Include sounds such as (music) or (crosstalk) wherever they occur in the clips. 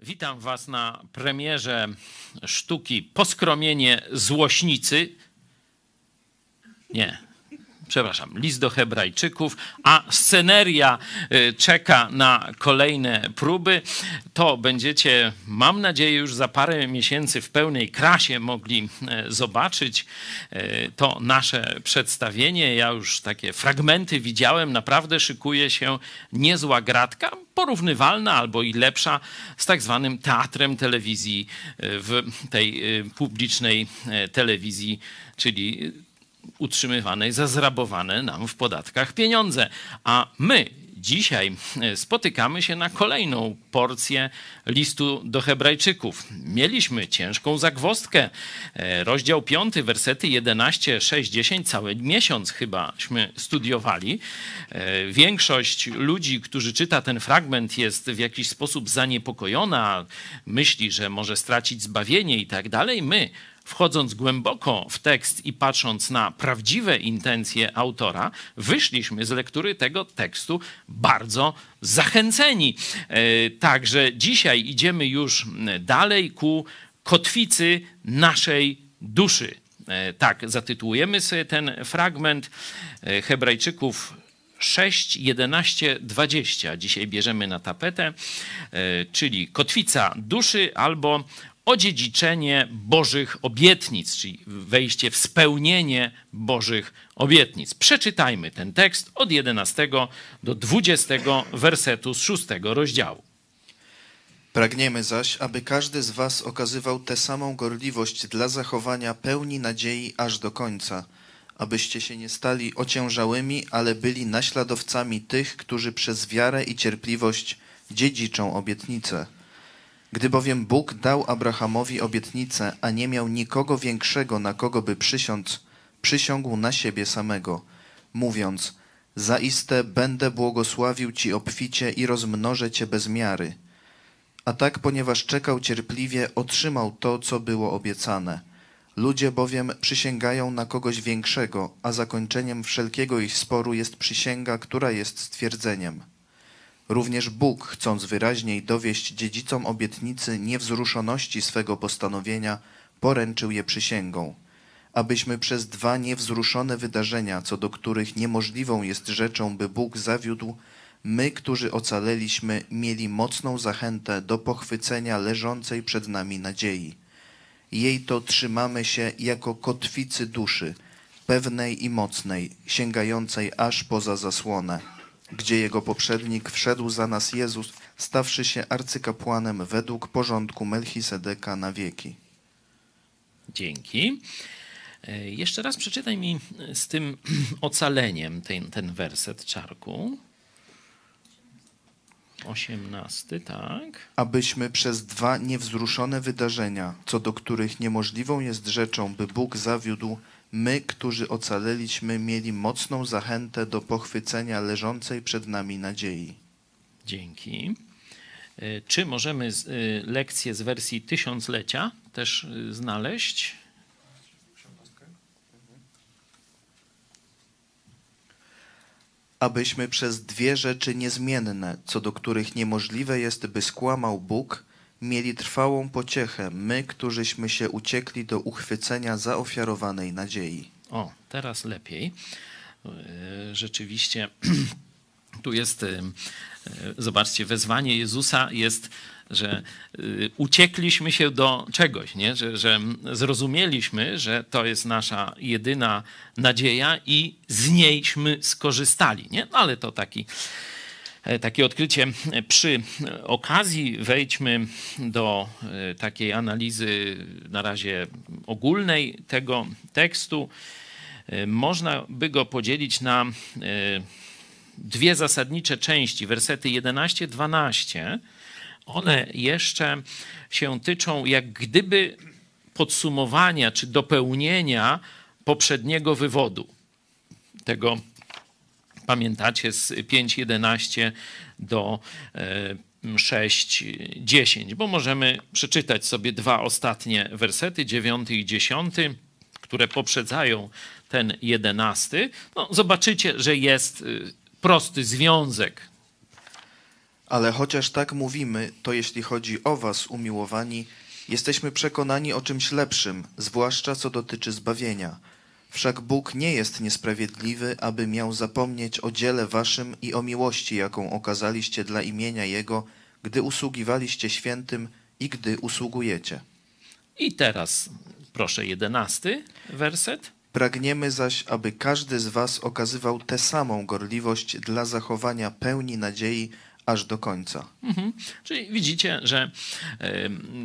Witam Was na premierze sztuki Poskromienie Złośnicy. Nie, przepraszam, list do Hebrajczyków, a sceneria y, czeka na kolejne próby. To będziecie, mam nadzieję, już za parę miesięcy w pełnej krasie mogli e, zobaczyć e, to nasze przedstawienie. Ja już takie fragmenty widziałem, naprawdę szykuje się niezła gratka, porównywalna albo i lepsza z tak zwanym teatrem telewizji w tej publicznej telewizji, czyli utrzymywanej za zrabowane nam w podatkach pieniądze. A my dzisiaj e, spotykamy się na kolejną porcję listu do Hebrajczyków. Mieliśmy ciężką zagwostkę. E, rozdział 5, wersety 11, 6, 10, cały miesiąc chybaśmy studiowali. E, większość ludzi, którzy czyta ten fragment, jest w jakiś sposób zaniepokojona, myśli, że może stracić zbawienie i tak dalej. My wchodząc głęboko w tekst i patrząc na prawdziwe intencje autora, wyszliśmy z lektury tego tekstu bardzo zachęceni. E, także dzisiaj idziemy już dalej ku kotwicy naszej duszy. E, tak, zatytułujemy sobie ten fragment e, Hebrajczyków 6, 11, 20. Dzisiaj bierzemy na tapetę, czyli kotwica duszy albo odziedziczenie Bożych obietnic, czyli wejście w spełnienie Bożych obietnic. Przeczytajmy ten tekst od 11 do 20 wersetu z 6 rozdziału. Pragniemy zaś, aby każdy z Was okazywał tę samą gorliwość dla zachowania pełni nadziei aż do końca, abyście się nie stali ociężałymi, ale byli naśladowcami tych, którzy przez wiarę i cierpliwość dziedziczą obietnicę. Gdy bowiem Bóg dał Abrahamowi obietnicę, a nie miał nikogo większego, na kogo by przysiąc, przysiągł na siebie samego, mówiąc: Zaiste będę błogosławił ci obficie i rozmnożę cię bez miary. A tak, ponieważ czekał cierpliwie, otrzymał to, co było obiecane. Ludzie bowiem przysięgają na kogoś większego, a zakończeniem wszelkiego ich sporu jest przysięga, która jest stwierdzeniem. Również Bóg, chcąc wyraźniej dowieść dziedzicom obietnicy niewzruszoności swego postanowienia, poręczył je przysięgą, abyśmy przez dwa niewzruszone wydarzenia, co do których niemożliwą jest rzeczą, by Bóg zawiódł, my, którzy ocaleliśmy, mieli mocną zachętę do pochwycenia leżącej przed nami nadziei. Jej to trzymamy się jako kotwicy duszy, pewnej i mocnej, sięgającej aż poza zasłonę gdzie jego poprzednik wszedł za nas Jezus, stawszy się arcykapłanem według porządku Melchisedeka na wieki. Dzięki. E, jeszcze raz przeczytaj mi z tym (clears throat) ocaleniem ten, ten werset czarku. Osiemnasty, tak. Abyśmy przez dwa niewzruszone wydarzenia, co do których niemożliwą jest rzeczą, by Bóg zawiódł, my, którzy ocaleliśmy, mieli mocną zachętę do pochwycenia leżącej przed nami nadziei. Dzięki. E, czy możemy e, lekcję z wersji tysiąclecia też e, znaleźć? Abyśmy przez dwie rzeczy niezmienne, co do których niemożliwe jest, by skłamał Bóg, mieli trwałą pociechę, my, którzyśmy się uciekli do uchwycenia zaofiarowanej nadziei. O, teraz lepiej. E, rzeczywiście, (clears throat) tu jest, e, zobaczcie, wezwanie Jezusa jest, że e, uciekliśmy się do czegoś, nie? Że, że zrozumieliśmy, że to jest nasza jedyna nadzieja i z niejśmy skorzystali. Nie? No, ale to taki E, takie odkrycie przy okazji. Wejdźmy do e, takiej analizy na razie ogólnej tego tekstu. E, można by go podzielić na dwie zasadnicze części, wersety 11-12. One jeszcze się tyczą jak gdyby podsumowania czy dopełnienia poprzedniego wywodu tego Pamiętacie z 5.11 do 6.10, e, bo możemy przeczytać sobie dwa ostatnie wersety, 9 i 10, które poprzedzają ten 11. No, zobaczycie, że jest e, prosty związek Ale chociaż tak mówimy, to jeśli chodzi o was, umiłowani, jesteśmy przekonani o czymś lepszym, zwłaszcza co dotyczy zbawienia. Wszak Bóg nie jest niesprawiedliwy, aby miał zapomnieć o dziele waszym i o miłości, jaką okazaliście dla imienia Jego, gdy usługiwaliście świętym i gdy usługujecie. I teraz proszę jedenasty werset. Pragniemy zaś, aby każdy z was okazywał tę samą gorliwość dla zachowania pełni nadziei aż do końca. Mhm. Czyli widzicie, że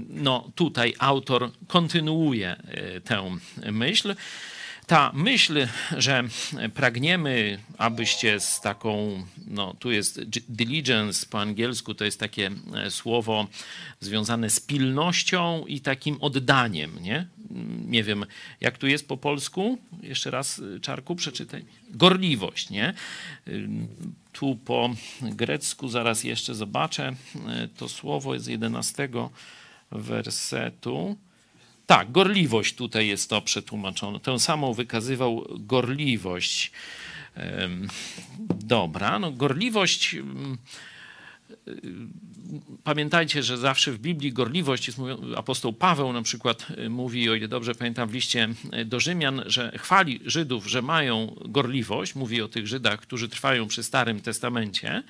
no, tutaj autor kontynuuje e, tę myśl. Ta myśl, że pragniemy, abyście z taką, no tu jest diligence po angielsku, to jest takie e, słowo związane z pilnością i takim oddaniem, nie? Nie wiem, jak tu jest po polsku? Jeszcze raz, y, Czarku, przeczytaj. Gorliwość, nie? Ym, Tu po grecku, zaraz jeszcze zobaczę, to słowo jest z 11 wersetu. Tak, gorliwość tutaj jest to przetłumaczone. Tę samą wykazywał gorliwość. Dobra, no gorliwość. Pamiętajcie, że zawsze w Biblii gorliwość jest, apostoł Paweł na przykład y, mówi, o ile dobrze pamiętam, w liście y, do Rzymian, że chwali Żydów, że mają gorliwość, mówi o tych Żydach, którzy trwają przy Starym Testamencie,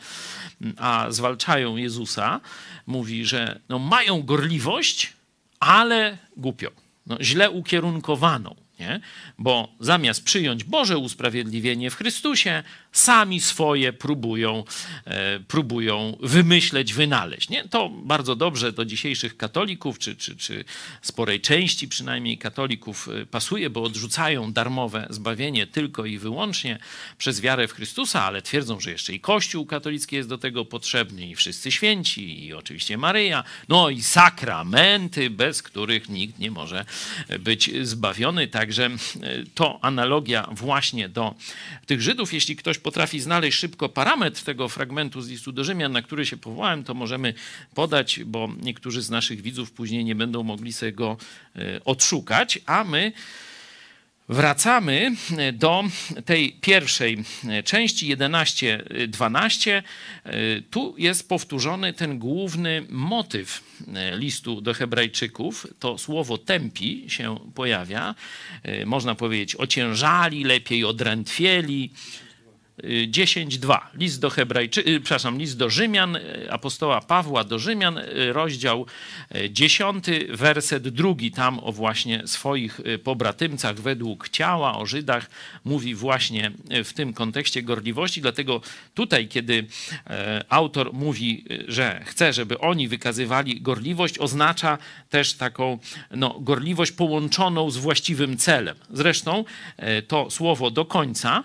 a zwalczają Jezusa, mówi, że no, mają gorliwość, ale głupio, no, źle ukierunkowaną. Nie? Bo zamiast przyjąć Boże usprawiedliwienie w Chrystusie, sami swoje próbują, e, próbują wymyśleć, wynaleźć. Nie? To bardzo dobrze do dzisiejszych katolików, czy, czy, czy sporej części przynajmniej katolików e, pasuje, bo odrzucają darmowe zbawienie tylko i wyłącznie przez wiarę w Chrystusa, ale twierdzą, że jeszcze i Kościół katolicki jest do tego potrzebny, i wszyscy święci, i oczywiście Maryja, no i sakramenty, bez których nikt nie może być zbawiony. Także e, to analogia właśnie do tych Żydów. Jeśli ktoś potrafi znaleźć szybko parametr tego fragmentu z listu do Rzymian, na który się powołałem, to możemy podać, bo niektórzy z naszych widzów później nie będą mogli sobie go e, odszukać, a my Wracamy do tej pierwszej części 11-12. Tu jest powtórzony ten główny motyw listu do Hebrajczyków. To słowo tępi się pojawia. Można powiedzieć ociężali, lepiej odrętwieli. 10.2. List do Hebrajczy, y, przepraszam, list do Rzymian, y, apostoła Pawła do Rzymian, y, rozdział 10, werset drugi. Tam o właśnie swoich pobratymcach według ciała, o Żydach mówi właśnie w tym kontekście gorliwości. Dlatego tutaj, kiedy e, autor mówi, że chce, żeby oni wykazywali gorliwość, oznacza też taką no, gorliwość połączoną z właściwym celem. Zresztą e, to słowo do końca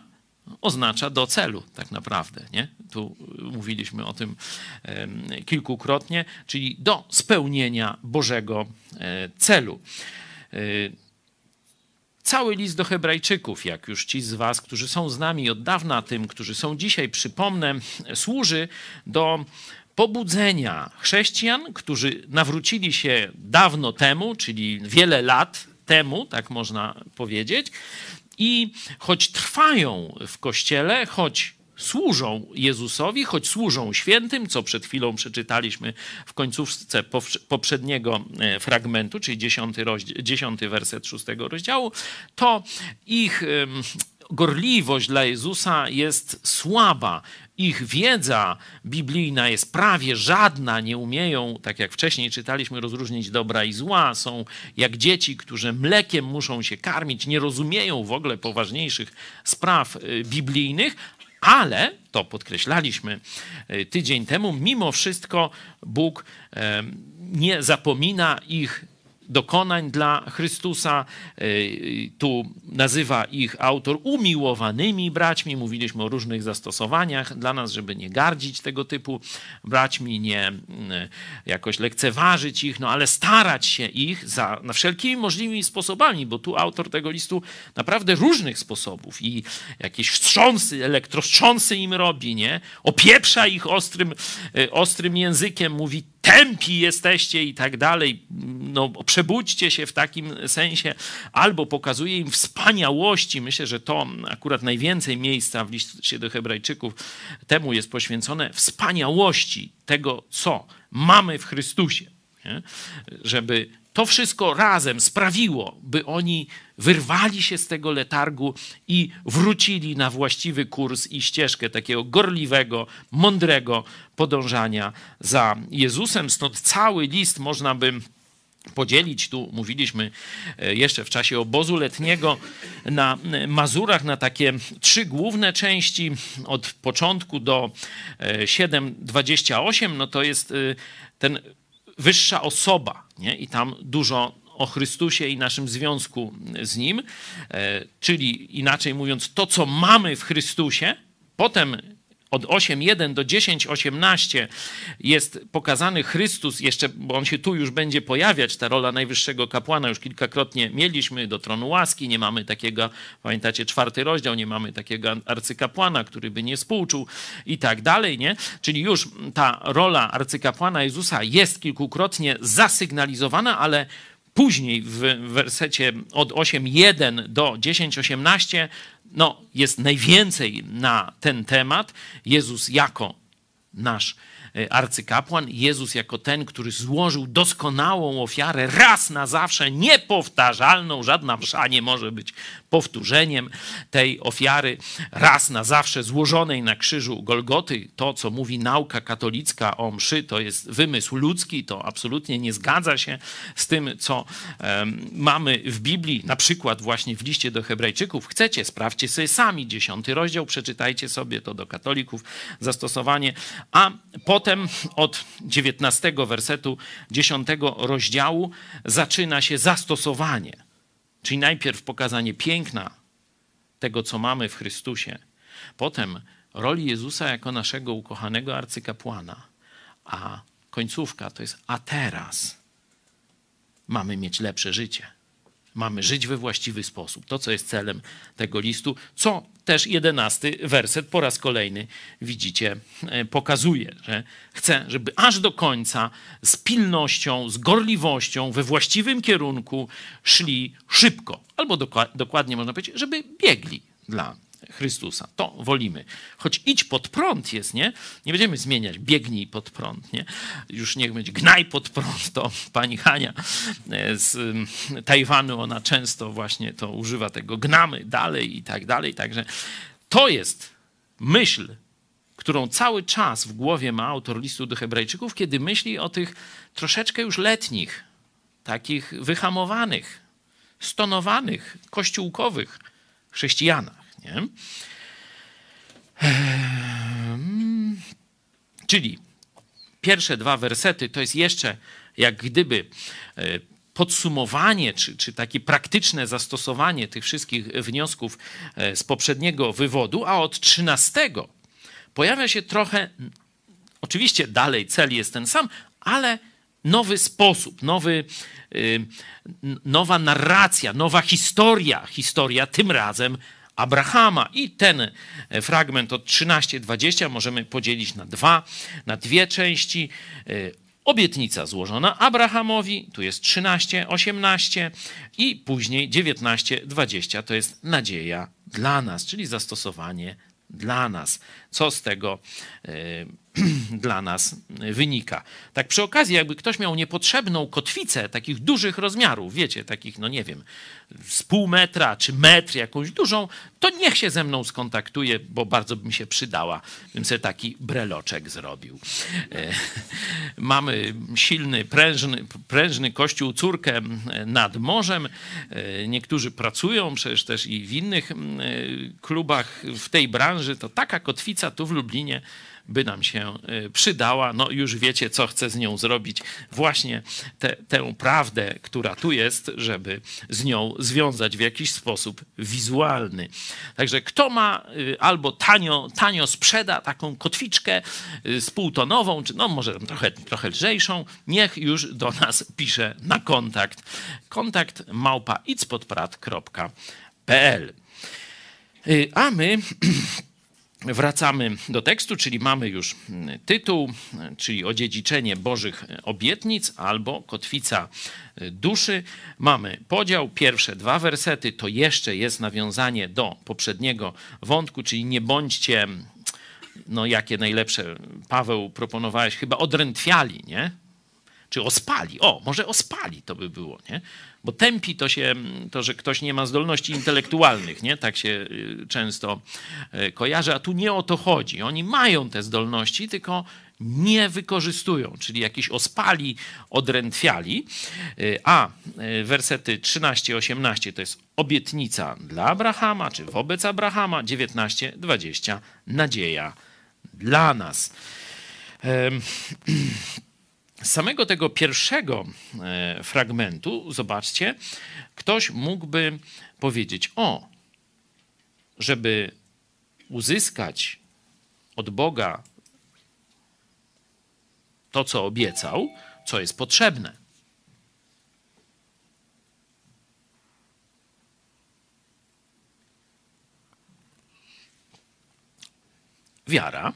oznacza do celu, tak naprawdę. Nie? Tu mówiliśmy o tym kilkukrotnie, czyli do spełnienia Bożego e, celu. E, Cały list do Hebrajczyków, jak już ci z Was, którzy są z nami od dawna, tym, którzy są dzisiaj, przypomnę, służy do pobudzenia chrześcijan, którzy nawrócili się dawno temu, czyli wiele lat temu, tak można powiedzieć, i choć trwają w kościele, choć służą Jezusowi, choć służą świętym, co przed chwilą przeczytaliśmy w końcówce poprzedniego e, fragmentu, czyli dziesiąty, rozdział, dziesiąty werset szóstego rozdziału, to ich gorliwość dla Jezusa jest słaba. Ich wiedza biblijna jest prawie żadna, nie umieją, tak jak wcześniej czytaliśmy, rozróżnić dobra i zła. Są jak dzieci, które mlekiem muszą się karmić, nie rozumieją w ogóle poważniejszych spraw y, biblijnych, ale, to podkreślaliśmy y, tydzień temu, mimo wszystko Bóg nie zapomina ich dokonań dla Chrystusa. Y, Tu nazywa ich autor umiłowanymi braćmi. Mówiliśmy o różnych zastosowaniach dla nas, żeby nie gardzić tego typu braćmi, nie jakoś lekceważyć ich, no ale starać się ich za, na wszelkimi możliwymi sposobami, bo tu autor tego listu naprawdę różnych sposobów i jakieś wstrząsy, elektrostrząsy im robi, nie? Opieprza ich ostrym, y, ostrym językiem, mówi tępi jesteście i tak dalej. no, przebudźcie się w takim sensie, albo pokazuje im wspaniałości. Myślę, że to akurat najwięcej miejsca w liście do Hebrajczyków temu jest poświęcone wspaniałości tego, co mamy w Chrystusie. Żeby to wszystko razem sprawiło, by oni wyrwali się z tego letargu i wrócili na właściwy kurs i ścieżkę takiego gorliwego, mądrego podążania za Jezusem. Stąd cały list można by podzielić. Tu mówiliśmy e, jeszcze w czasie obozu letniego na e, Mazurach na takie trzy główne części od początku do 7:28. E, no to jest ten wyższa osoba, nie? I tam dużo o Chrystusie i naszym związku z Nim, czyli inaczej mówiąc, to co mamy w Chrystusie, potem od 8.1 do 10.18 jest pokazany Chrystus, jeszcze, bo on się tu już będzie pojawiać, ta rola najwyższego kapłana, już kilkakrotnie mieliśmy do tronu łaski, nie mamy takiego, pamiętacie, czwarty rozdział, nie mamy takiego arcykapłana, który by nie współczuł i tak dalej, nie? Czyli już ta rola arcykapłana Jezusa jest kilkukrotnie zasygnalizowana, ale później w wersecie od 8.1 do 10.18 no, jest najwięcej na ten temat. Jezus jako nasz E, arcykapłan, Jezus jako ten, który złożył doskonałą ofiarę raz na zawsze, niepowtarzalną, żadna msza nie może być powtórzeniem tej ofiary raz na zawsze złożonej na krzyżu Golgoty. To, co mówi nauka katolicka o mszy, to jest wymysł ludzki, to absolutnie nie zgadza się z tym, co mamy w Biblii, na przykład właśnie w liście do Hebrajczyków. Chcecie, sprawdźcie sobie sami, dziesiąty rozdział, przeczytajcie sobie to do katolików, zastosowanie, a potem od 19 wersetu 10 rozdziału zaczyna się zastosowanie. Czyli najpierw pokazanie piękna tego, co mamy w Chrystusie, potem roli Jezusa jako naszego ukochanego arcykapłana, a końcówka to jest a teraz mamy mieć lepsze życie. Mamy żyć we właściwy sposób. To, co jest celem tego listu, co też jedenasty werset po raz kolejny widzicie, e, pokazuje, że chce, żeby aż do końca z pilnością, z gorliwością, we właściwym kierunku szli szybko, albo dokładnie można powiedzieć, żeby biegli dla Chrystusa. To wolimy. Choć idź pod prąd jest, nie? Nie będziemy zmieniać, biegnij pod prąd, nie? Już niech będzie gnaj pod prąd, to pani Hania e, z Tajwanu, ona często właśnie to używa tego gnamy dalej i tak dalej. Także to jest myśl, którą cały czas w głowie ma autor listu do Hebrajczyków, kiedy myśli o tych troszeczkę już letnich, takich wyhamowanych, stonowanych, kościółkowych chrześcijanach. Nie? Ehm, czyli pierwsze dwa wersety to jest jeszcze jak gdyby e, podsumowanie, czy, czy takie praktyczne zastosowanie tych wszystkich wniosków e, z poprzedniego wywodu, a od trzynastego pojawia się trochę, oczywiście dalej cel jest ten sam, ale nowy sposób, nowy, y, nowa narracja, nowa historia, historia tym razem Abrahama. I ten e, fragment od 13-20 możemy podzielić na dwa, na dwie części. E, obietnica złożona Abrahamowi, tu jest 13, 18 i później 19, 20 to jest nadzieja dla nas, czyli zastosowanie dla nas. Co z tego e, (clears throat) dla nas wynika. Tak przy okazji, jakby ktoś miał niepotrzebną kotwicę takich dużych rozmiarów, wiecie, takich, no nie wiem, z pół metra czy metr, jakąś dużą, to niech się ze mną skontaktuje, bo bardzo by mi się przydała. Bym sobie taki breloczek zrobił. E, (laughs) mamy silny, prężny, prężny kościół, córkę nad morzem. E, niektórzy pracują przecież też i w innych klubach w tej branży. To taka kotwica tu w Lublinie by nam się y, przydała. No już wiecie, co chcę z nią zrobić. Właśnie te, tę prawdę, która tu jest, żeby z nią związać w jakiś sposób wizualny. Także kto ma y, albo tanio, tanio sprzeda taką kotwiczkę y, spółtonową, czy no może trochę, trochę lżejszą, niech już do nas pisze na kontakt. Kontakt małpa itspodprat.pl A my (clears throat) wracamy do tekstu, czyli mamy już tytuł, czyli odziedziczenie Bożych obietnic albo kotwica duszy. Mamy podział. Pierwsze dwa wersety to jeszcze jest nawiązanie do poprzedniego wątku, czyli nie bądźcie, no jakie najlepsze, Paweł proponowałeś, chyba odrętwiali, nie? Czy ospali. O, może ospali to by było, nie? Bo tępi to się, to, że ktoś nie ma zdolności intelektualnych, nie? Tak się y, często y, kojarzy, a tu nie o to chodzi. Oni mają te zdolności, tylko nie wykorzystują, czyli jakiś ospali, odrętwiali. Y, a wersety 13-18 to jest obietnica dla Abrahama, czy wobec Abrahama, 19-20 nadzieja dla nas. (clears throat) Z samego tego pierwszego e, fragmentu, zobaczcie, ktoś mógłby powiedzieć: O, żeby uzyskać od Boga to, co obiecał, co jest potrzebne. Wiara,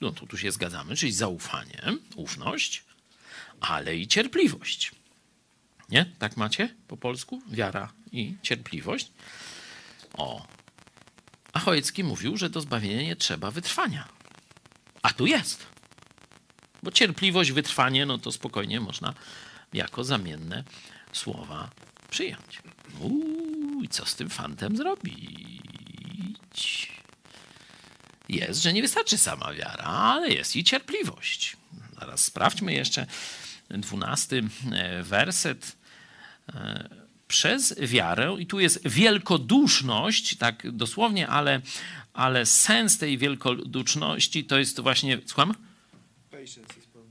no to tu się zgadzamy, czyli zaufanie, ufność, ale i cierpliwość. Nie? Tak macie po polsku? Wiara i cierpliwość. O. A Chojecki mówił, że do zbawienia nie trzeba wytrwania. A tu jest. Bo cierpliwość, wytrwanie, no to spokojnie można jako zamienne słowa przyjąć. Uuu, co z tym fantem zrobić? Jest, że nie wystarczy sama wiara, ale jest i cierpliwość. Zaraz sprawdźmy jeszcze dwunasty e, werset. E, przez wiarę, i tu jest wielkoduszność, tak dosłownie, ale, ale sens tej wielkoduszności to jest właśnie, słucham?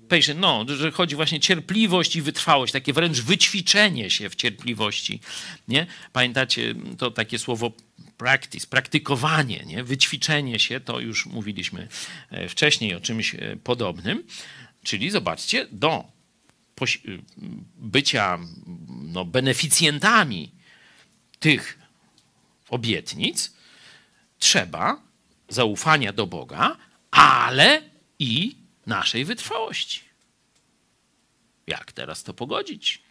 Patience, no, że chodzi właśnie cierpliwość i wytrwałość, takie wręcz wyćwiczenie się w cierpliwości. Nie? Pamiętacie to takie słowo practice, praktykowanie, nie? wyćwiczenie się, to już mówiliśmy e, wcześniej o czymś podobnym. Czyli zobaczcie, do bycia no, beneficjentami tych obietnic trzeba zaufania do Boga, ale i naszej wytrwałości. Jak teraz to pogodzić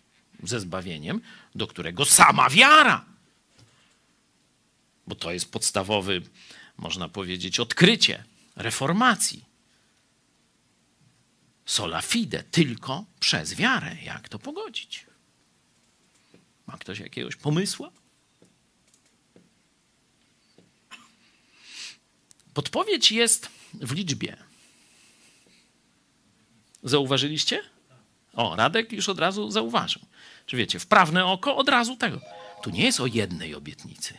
ze zbawieniem, do którego sama wiara? Bo to jest podstawowy, można powiedzieć, odkrycie reformacji sola fide, tylko przez wiarę. Jak to pogodzić? Ma ktoś jakiegoś pomysłu? Podpowiedź jest w liczbie. Zauważyliście? O, Radek już od razu zauważył. Czy wiecie, wprawne oko od razu tego. Tu nie jest o jednej obietnicy.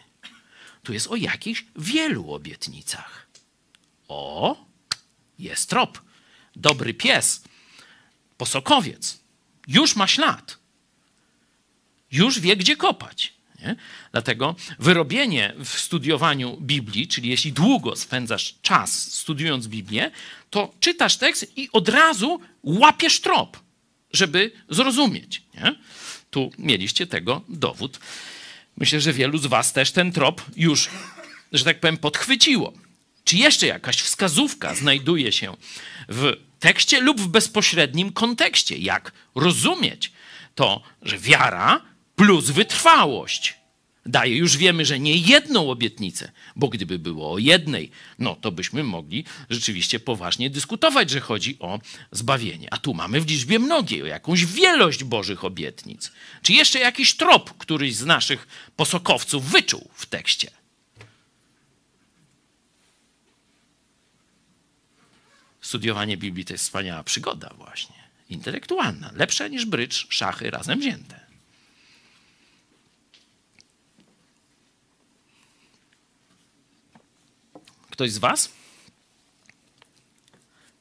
Tu jest o jakichś wielu obietnicach. O, jest trop dobry pies, posokowiec, już ma ślad. Już wie, gdzie kopać. Nie? Dlatego wyrobienie w studiowaniu Biblii, czyli jeśli długo spędzasz czas studiując Biblię, to czytasz tekst i od razu łapiesz trop, żeby zrozumieć. Nie? Tu mieliście tego dowód. Myślę, że wielu z Was też ten trop już, że tak powiem, podchwyciło. Czy jeszcze jakaś wskazówka znajduje się w tekście lub w bezpośrednim kontekście? Jak rozumieć to, że wiara plus wytrwałość daje. Już wiemy, że nie jedną obietnicę, bo gdyby było o jednej, no to byśmy mogli rzeczywiście poważnie dyskutować, że chodzi o zbawienie. A tu mamy w liczbie mnogiej, o jakąś wielość Bożych obietnic. Czy jeszcze jakiś trop któryś z naszych posokowców wyczuł w tekście? Studiowanie Biblii to jest wspaniała przygoda właśnie, intelektualna, lepsza niż brycz, szachy razem wzięte. Ktoś z was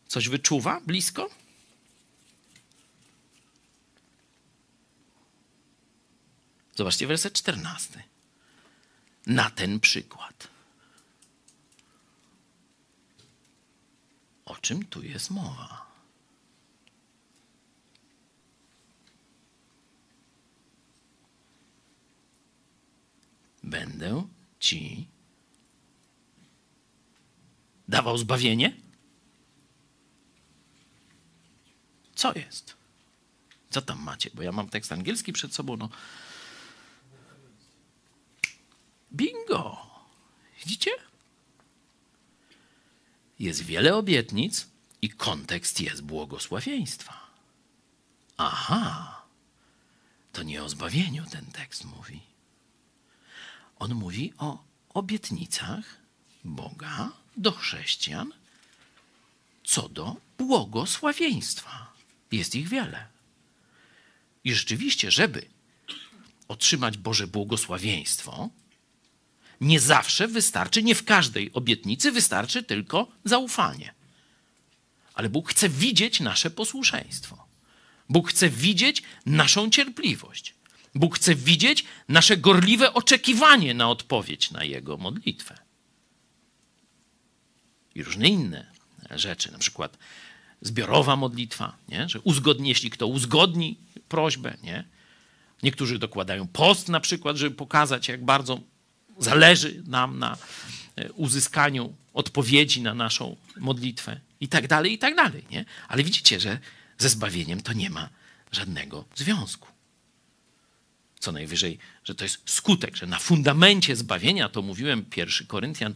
coś wyczuwa blisko? Zobaczcie werset 14. Na ten przykład. O czym tu jest mowa? Będę ci dawał zbawienie? Co jest? Co tam macie? Bo ja mam tekst angielski przed sobą. No. Bingo! Widzicie? Jest wiele obietnic i kontekst jest błogosławieństwa. Aha, to nie o zbawieniu ten tekst mówi. On mówi o obietnicach Boga do chrześcijan co do błogosławieństwa. Jest ich wiele. I rzeczywiście, żeby otrzymać Boże błogosławieństwo, nie zawsze wystarczy, nie w każdej obietnicy wystarczy tylko zaufanie. Ale Bóg chce widzieć nasze posłuszeństwo. Bóg chce widzieć naszą cierpliwość. Bóg chce widzieć nasze gorliwe oczekiwanie na odpowiedź na Jego modlitwę. I różne inne rzeczy, na przykład zbiorowa modlitwa, nie? że uzgodni, jeśli kto uzgodni prośbę. Nie? Niektórzy dokładają post na przykład, żeby pokazać, jak bardzo zależy nam na e, uzyskaniu odpowiedzi na naszą modlitwę i tak dalej, i tak dalej. Nie? Ale widzicie, że ze zbawieniem to nie ma żadnego związku. Co najwyżej, że to jest skutek, że na fundamencie zbawienia, to mówiłem, pierwszy Koryntian,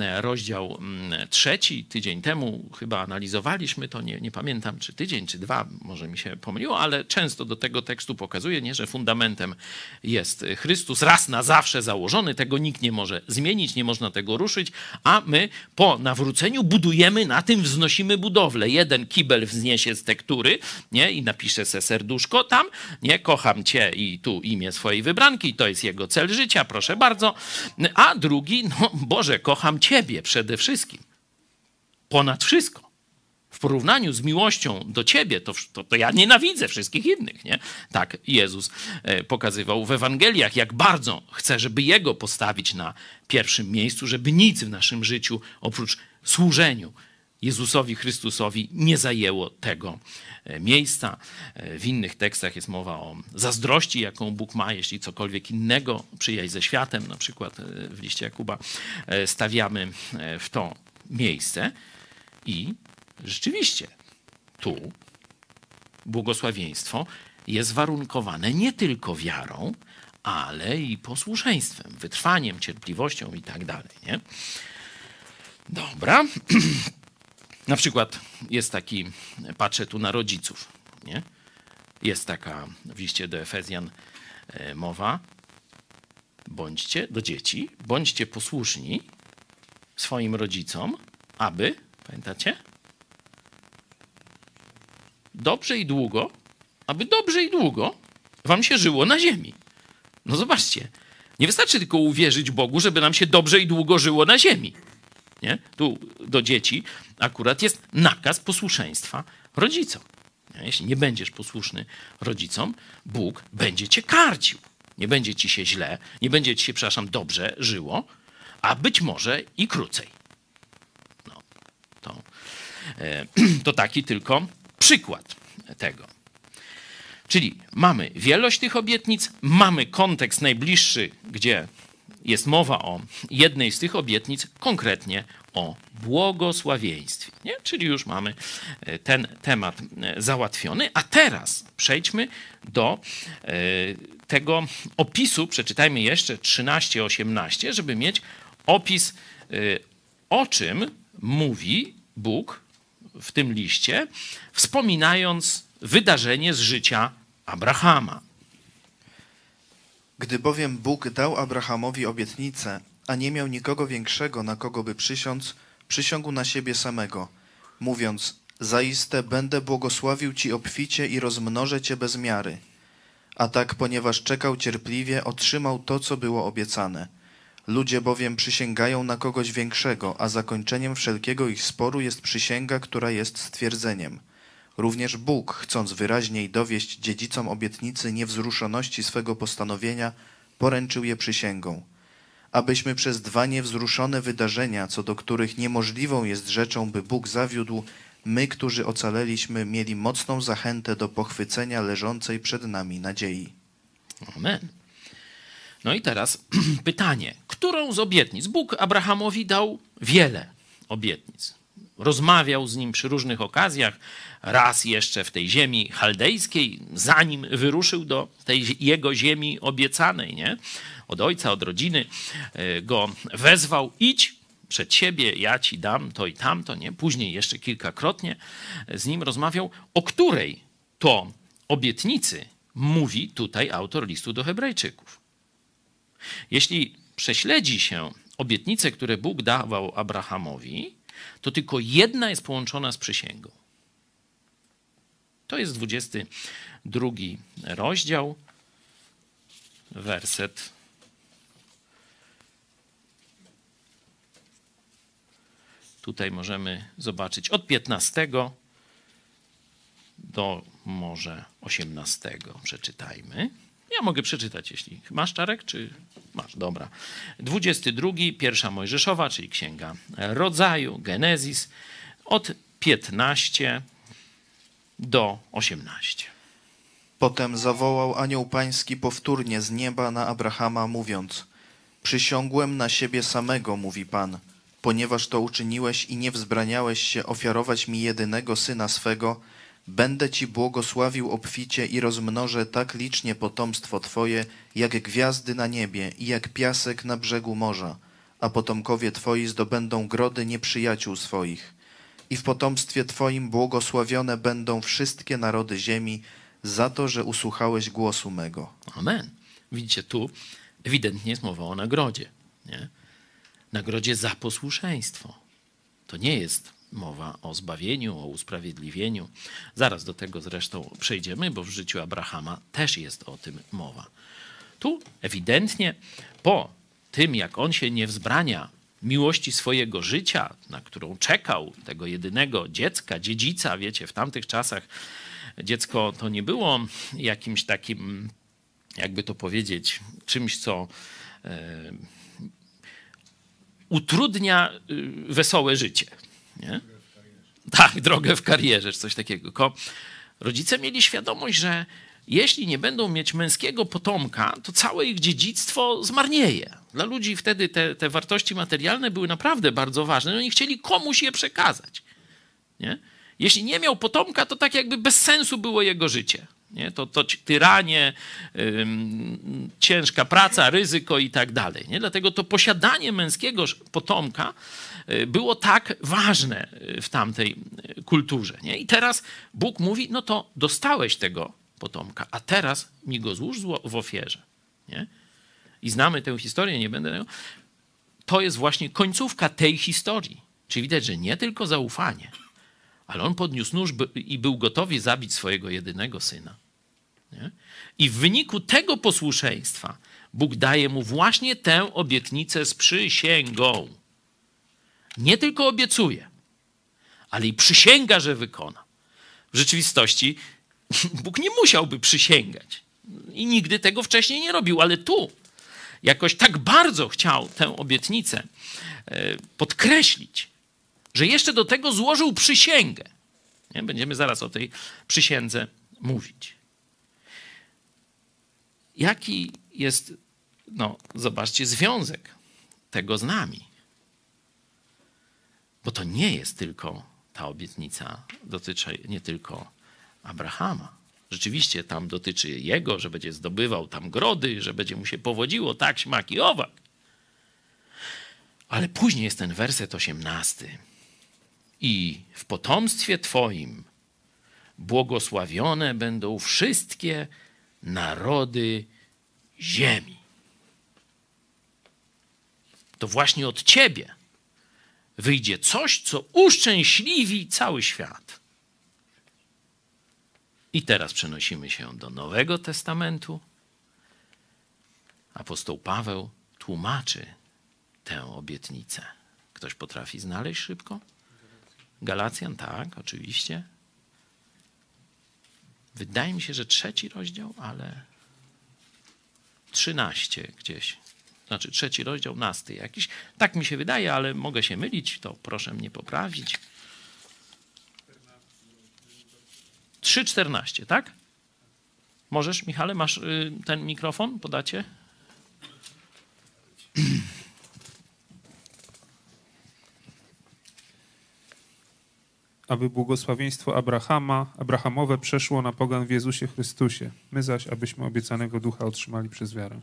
e, rozdział mm, trzeci, tydzień temu chyba analizowaliśmy to, nie, nie pamiętam czy tydzień, czy dwa, może mi się pomyliło, ale często do tego tekstu pokazuje, nie, że fundamentem jest Chrystus, raz na zawsze założony, tego nikt nie może zmienić, nie można tego ruszyć, a my po nawróceniu budujemy, na tym wznosimy budowlę. Jeden kibel wzniesie z tektury, nie, i napisze se serduszko tam, nie, kocham cię i tu imię swojej wybranki, to jest jego cel życia, proszę bardzo. A drugi, no Boże, kocham Ciebie przede wszystkim. Ponad wszystko. W porównaniu z miłością do Ciebie, to, to, to ja nienawidzę wszystkich innych, nie? Tak Jezus e, pokazywał w Ewangeliach, jak bardzo chce, żeby Jego postawić na pierwszym miejscu, żeby nic w naszym życiu oprócz służeniu Jezusowi Chrystusowi nie zajęło tego e, miejsca. E, w innych tekstach jest mowa o zazdrości, jaką Bóg ma, jeśli cokolwiek innego przyjaźń ze światem, na przykład e, w liście Jakuba, stawiamy w to miejsce. I rzeczywiście tu błogosławieństwo jest warunkowane nie tylko wiarą, ale i posłuszeństwem, wytrwaniem, cierpliwością i tak dalej. Dobra. (clears throat) Na przykład jest taki, patrzę tu na rodziców, nie? Jest taka w liście do Efezjan e, mowa, bądźcie do dzieci, bądźcie posłuszni swoim rodzicom, aby, pamiętacie? Dobrze i długo, aby dobrze i długo wam się żyło na ziemi. No zobaczcie, nie wystarczy tylko uwierzyć Bogu, żeby nam się dobrze i długo żyło na ziemi. Nie? Tu do dzieci akurat jest nakaz posłuszeństwa rodzicom. Jeśli nie będziesz posłuszny rodzicom, Bóg będzie cię karcił. Nie będzie ci się źle, nie będzie ci się, przepraszam, dobrze żyło, a być może i krócej. No, to, e, (clears throat) to taki tylko przykład tego. Czyli mamy wielość tych obietnic, mamy kontekst najbliższy, gdzie jest mowa o jednej z tych obietnic, konkretnie o błogosławieństwie. Nie? Czyli już mamy e, ten temat e, załatwiony. A teraz przejdźmy do e, tego opisu. Przeczytajmy jeszcze 13-18, żeby mieć opis, o czym mówi Bóg w tym liście, wspominając wydarzenie z życia Abrahama. Gdy bowiem Bóg dał Abrahamowi obietnicę, a nie miał nikogo większego, na kogo by przysiąc, przysiągł na siebie samego, mówiąc, zaiste będę błogosławił Ci obficie i rozmnożę Cię bez miary. A tak, ponieważ czekał cierpliwie, otrzymał to, co było obiecane. Ludzie bowiem przysięgają na kogoś większego, a zakończeniem wszelkiego ich sporu jest przysięga, która jest stwierdzeniem. Również Bóg, chcąc wyraźniej dowieść dziedzicom obietnicy niewzruszoności swego postanowienia, poręczył je przysięgą – abyśmy przez dwa niewzruszone wydarzenia, co do których niemożliwą jest rzeczą, by Bóg zawiódł, my, którzy ocaleliśmy, mieli mocną zachętę do pochwycenia leżącej przed nami nadziei. Amen. No i teraz (clears throat) pytanie. Którą z obietnic? Bóg Abrahamowi dał wiele obietnic. Rozmawiał z nim przy różnych okazjach, raz jeszcze w tej ziemi chaldejskiej, zanim wyruszył do tej jego ziemi obiecanej, nie? Od ojca, od rodziny e, go wezwał, idź przed siebie, ja ci dam to i tamto, nie? Później jeszcze kilkakrotnie z nim rozmawiał, o której to obietnicy mówi tutaj autor listu do Hebrajczyków. Jeśli prześledzi się obietnice, które Bóg dawał Abrahamowi, to tylko jedna jest połączona z przysięgą. To jest 22 rozdział, werset. Tutaj możemy zobaczyć od 15 do może 18. Przeczytajmy. Ja mogę przeczytać, jeśli masz czarek, czy masz, dobra. 22, pierwsza Mojżeszowa, czyli księga rodzaju, Genezis, od 15 do 18. Potem zawołał anioł pański powtórnie z nieba na Abrahama, mówiąc: Przysiągłem na siebie samego, mówi Pan, ponieważ to uczyniłeś i nie wzbraniałeś się ofiarować mi jedynego syna swego Będę ci błogosławił obficie i rozmnożę tak licznie potomstwo twoje, jak gwiazdy na niebie i jak piasek na brzegu morza, a potomkowie twoi zdobędą grody nieprzyjaciół swoich. I w potomstwie twoim błogosławione będą wszystkie narody ziemi za to, że usłuchałeś głosu mego. Amen. Widzicie, tu ewidentnie jest mowa o nagrodzie. Nie? Nagrodzie za posłuszeństwo. To nie jest mowa o zbawieniu, o usprawiedliwieniu. Zaraz do tego zresztą przejdziemy, bo w życiu Abrahama też jest o tym mowa. Tu ewidentnie po tym, jak on się nie wzbrania miłości swojego życia, na którą czekał, tego jedynego dziecka, dziedzica, wiecie, w tamtych czasach dziecko to nie było jakimś takim, jakby to powiedzieć, czymś, co e, utrudnia y, wesołe życie. Nie? Tak, drogę w karierze, czy coś takiego. rodzice mieli świadomość, że jeśli nie będą mieć męskiego potomka, to całe ich dziedzictwo zmarnieje. Dla ludzi wtedy te, te wartości materialne były naprawdę bardzo ważne. Oni chcieli komuś je przekazać. Nie? Jeśli nie miał potomka, to tak jakby bez sensu było jego życie. Nie? To, to tyranie, ym, ciężka praca, ryzyko i tak dalej. Nie? Dlatego to posiadanie męskiego potomka y, było tak ważne y, w tamtej y, kulturze. Nie? I teraz Bóg mówi, no to dostałeś tego potomka, a teraz mi go złóż w ofierze. Nie? I znamy tę historię, nie będę... To jest właśnie końcówka tej historii. Czyli widać, że nie tylko zaufanie, ale on podniósł nóż i był gotowy zabić swojego jedynego syna. Nie? I w wyniku tego posłuszeństwa Bóg daje mu właśnie tę obietnicę z przysięgą. Nie tylko obiecuje, ale i przysięga, że wykona. W rzeczywistości (laughs) Bóg nie musiałby przysięgać i nigdy tego wcześniej nie robił, ale tu jakoś tak bardzo chciał tę obietnicę e, podkreślić, że jeszcze do tego złożył przysięgę. Będziemy zaraz o tej przysiędze mówić. Jaki jest, no zobaczcie, związek tego z nami? Bo to nie jest tylko ta obietnica, dotyczy nie tylko Abrahama. Rzeczywiście tam dotyczy jego, że będzie zdobywał tam grody, że będzie mu się powodziło tak, śmak i owak. Ale później jest ten werset osiemnasty. I w potomstwie Twoim błogosławione będą wszystkie narody ziemi. To właśnie od ciebie wyjdzie coś, co uszczęśliwi cały świat. I teraz przenosimy się do Nowego Testamentu. Apostoł Paweł tłumaczy tę obietnicę. Ktoś potrafi znaleźć szybko? Galacjan, tak, oczywiście. Wydaje mi się, że trzeci rozdział, ale 13 gdzieś. Znaczy trzeci rozdział, nasty jakiś. Tak mi się wydaje, ale mogę się mylić, to proszę mnie poprawić. 3,14, tak? Możesz, Michale, masz y, ten mikrofon? Podacie? Aby błogosławieństwo Abrahama, Abrahamowe przeszło na pogan w Jezusie Chrystusie. My zaś, abyśmy obiecanego ducha otrzymali przez wiarę.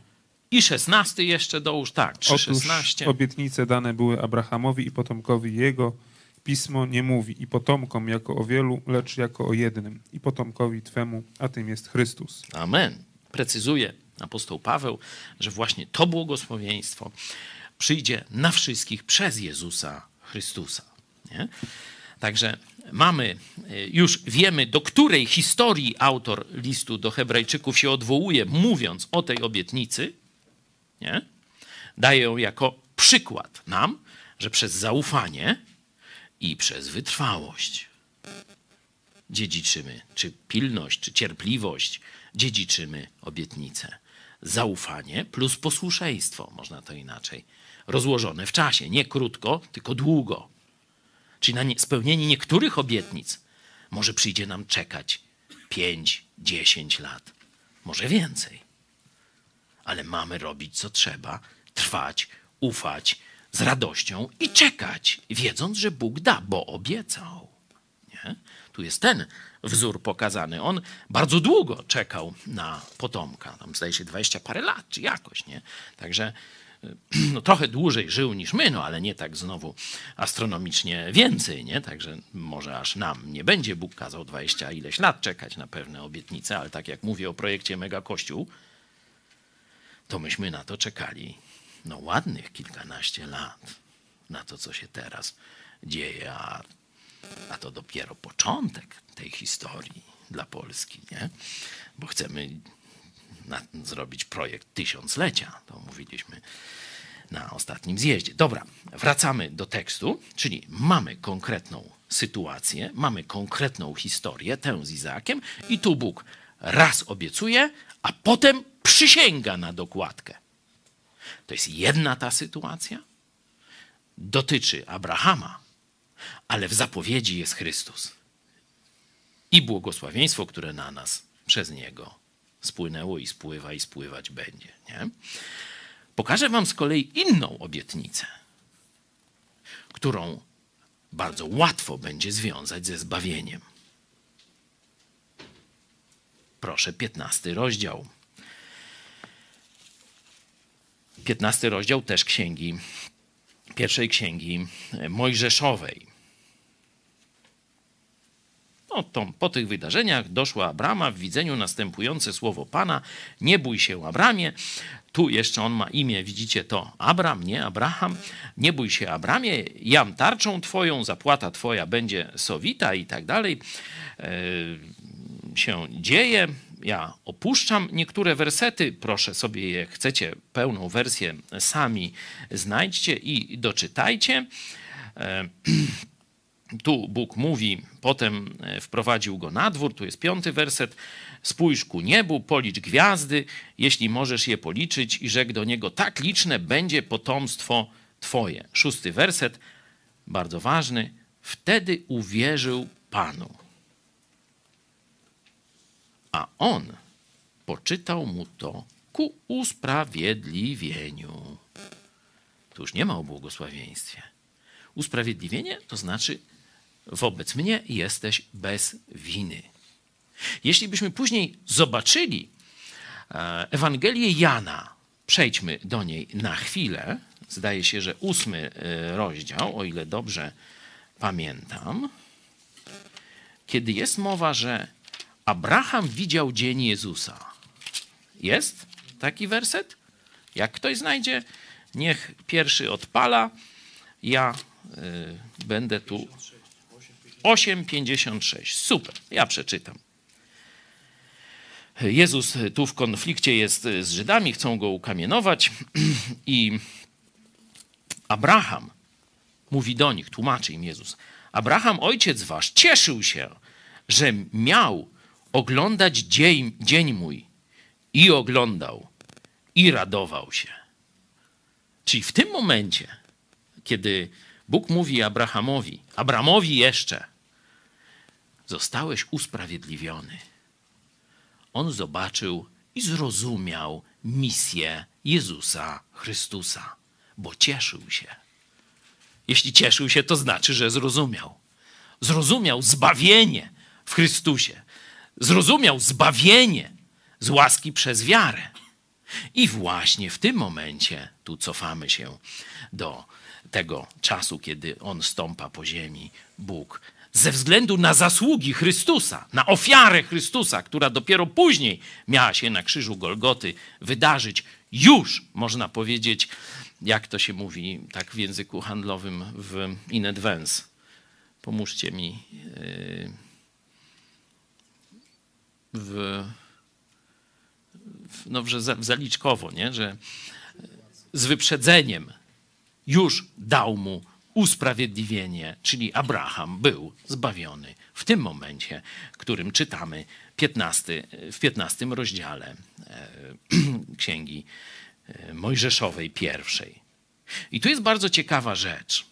I szesnasty jeszcze dołóż, tak, Otóż 3,16. obietnice dane były Abrahamowi i potomkowi jego. Pismo nie mówi i potomkom jako o wielu, lecz jako o jednym. I potomkowi Twemu, a tym jest Chrystus. Amen. Precyzuje apostoł Paweł, że właśnie to błogosławieństwo przyjdzie na wszystkich przez Jezusa Chrystusa. Nie? Także mamy, y, już wiemy, do której historii autor listu do Hebrajczyków się odwołuje, mówiąc o tej obietnicy. Nie? Daje ją jako przykład nam, że przez zaufanie i przez wytrwałość dziedziczymy, czy pilność, czy cierpliwość, dziedziczymy obietnicę. Zaufanie plus posłuszeństwo, można to inaczej, rozłożone w czasie, nie krótko, tylko długo. Czyli na nie, spełnienie niektórych obietnic może przyjdzie nam czekać 5, 10 lat, może więcej. Ale mamy robić co trzeba, trwać, ufać z radością i czekać, wiedząc, że Bóg da, bo obiecał. Nie? Tu jest ten wzór pokazany. On bardzo długo czekał na potomka. Tam zdaje się 20 parę lat, czy jakoś, nie? Także (clears throat) no, trochę dłużej żył niż my, no ale nie tak znowu astronomicznie więcej, nie? Także może aż nam nie będzie Bóg kazał 20 ileś lat czekać na pewne obietnice, ale tak jak mówię o projekcie Mega Kościół, to myśmy na to czekali no ładnych kilkanaście lat na to, co się teraz dzieje, a a to dopiero początek tej historii dla Polski, nie? Bo chcemy na, zrobić projekt tysiąclecia. To mówiliśmy na ostatnim zjeździe. Dobra, wracamy do tekstu, czyli mamy konkretną sytuację, mamy konkretną historię, tę z Izaakiem, i tu Bóg raz obiecuje, a potem przysięga na dokładkę. To jest jedna ta sytuacja. Dotyczy Abrahama, ale w zapowiedzi jest Chrystus. I błogosławieństwo, które na nas przez Niego spłynęło i spływa i spływać będzie. Nie? Pokażę Wam z kolei inną obietnicę, którą bardzo łatwo będzie związać ze zbawieniem. Proszę, 15 rozdział. 15 rozdział też księgi, pierwszej księgi Mojżeszowej. No, to, po tych wydarzeniach doszła Abrama w widzeniu następujące słowo Pana: Nie bój się, Abramie. Tu jeszcze on ma imię, widzicie to Abram, nie Abraham. Nie bój się, Abramie, jam tarczą twoją, zapłata twoja będzie sowita i tak dalej. E, się dzieje. Ja opuszczam niektóre wersety, proszę sobie je, chcecie pełną wersję sami znajdźcie i doczytajcie. (clears throat) Tu Bóg mówi, potem e, wprowadził go na dwór, tu jest piąty werset. Spójrz ku niebu, policz gwiazdy, jeśli możesz je policzyć, i rzekł do niego: Tak liczne będzie potomstwo Twoje. Szósty werset, bardzo ważny. Wtedy uwierzył Panu. A on poczytał mu to ku usprawiedliwieniu. Tu już nie ma o błogosławieństwie. Usprawiedliwienie to znaczy wobec mnie jesteś bez winy. Jeśli byśmy później zobaczyli e, Ewangelię Jana, przejdźmy do niej na chwilę. Zdaje się, że ósmy e, rozdział, o ile dobrze pamiętam, kiedy jest mowa, że Abraham widział dzień Jezusa. Jest taki werset? Jak ktoś znajdzie, niech pierwszy odpala. Ja y, będę tu 8,56. Super, ja przeczytam. Jezus tu w konflikcie jest z Żydami, chcą go ukamienować (clears throat) i Abraham mówi do nich, tłumaczy im Jezus. Abraham, ojciec wasz, cieszył się, że miał oglądać dzień, dzień mój i oglądał i radował się. Czyli w tym momencie, kiedy Bóg mówi Abrahamowi, Abramowi jeszcze, zostałeś usprawiedliwiony. On zobaczył i zrozumiał misję Jezusa Chrystusa, bo cieszył się. Jeśli cieszył się, to znaczy, że zrozumiał. zrozumiał zbawienie w Chrystusie. Zrozumiał zbawienie z łaski przez wiarę. I właśnie w tym momencie, tu cofamy się do tego czasu, kiedy on stąpa po ziemi, Bóg, ze względu na zasługi Chrystusa, na ofiarę Chrystusa, która dopiero później miała się na krzyżu Golgoty wydarzyć, już można powiedzieć, jak to się mówi tak w języku handlowym w in advance. Pomóżcie mi yy, w, w, no, że zaliczkowo, nie? że z wyprzedzeniem już dał mu usprawiedliwienie, czyli Abraham był zbawiony w tym momencie, którym czytamy 15, w 15 rozdziale e, (clears throat) Księgi e, Mojżeszowej pierwszej. I tu jest bardzo ciekawa rzecz.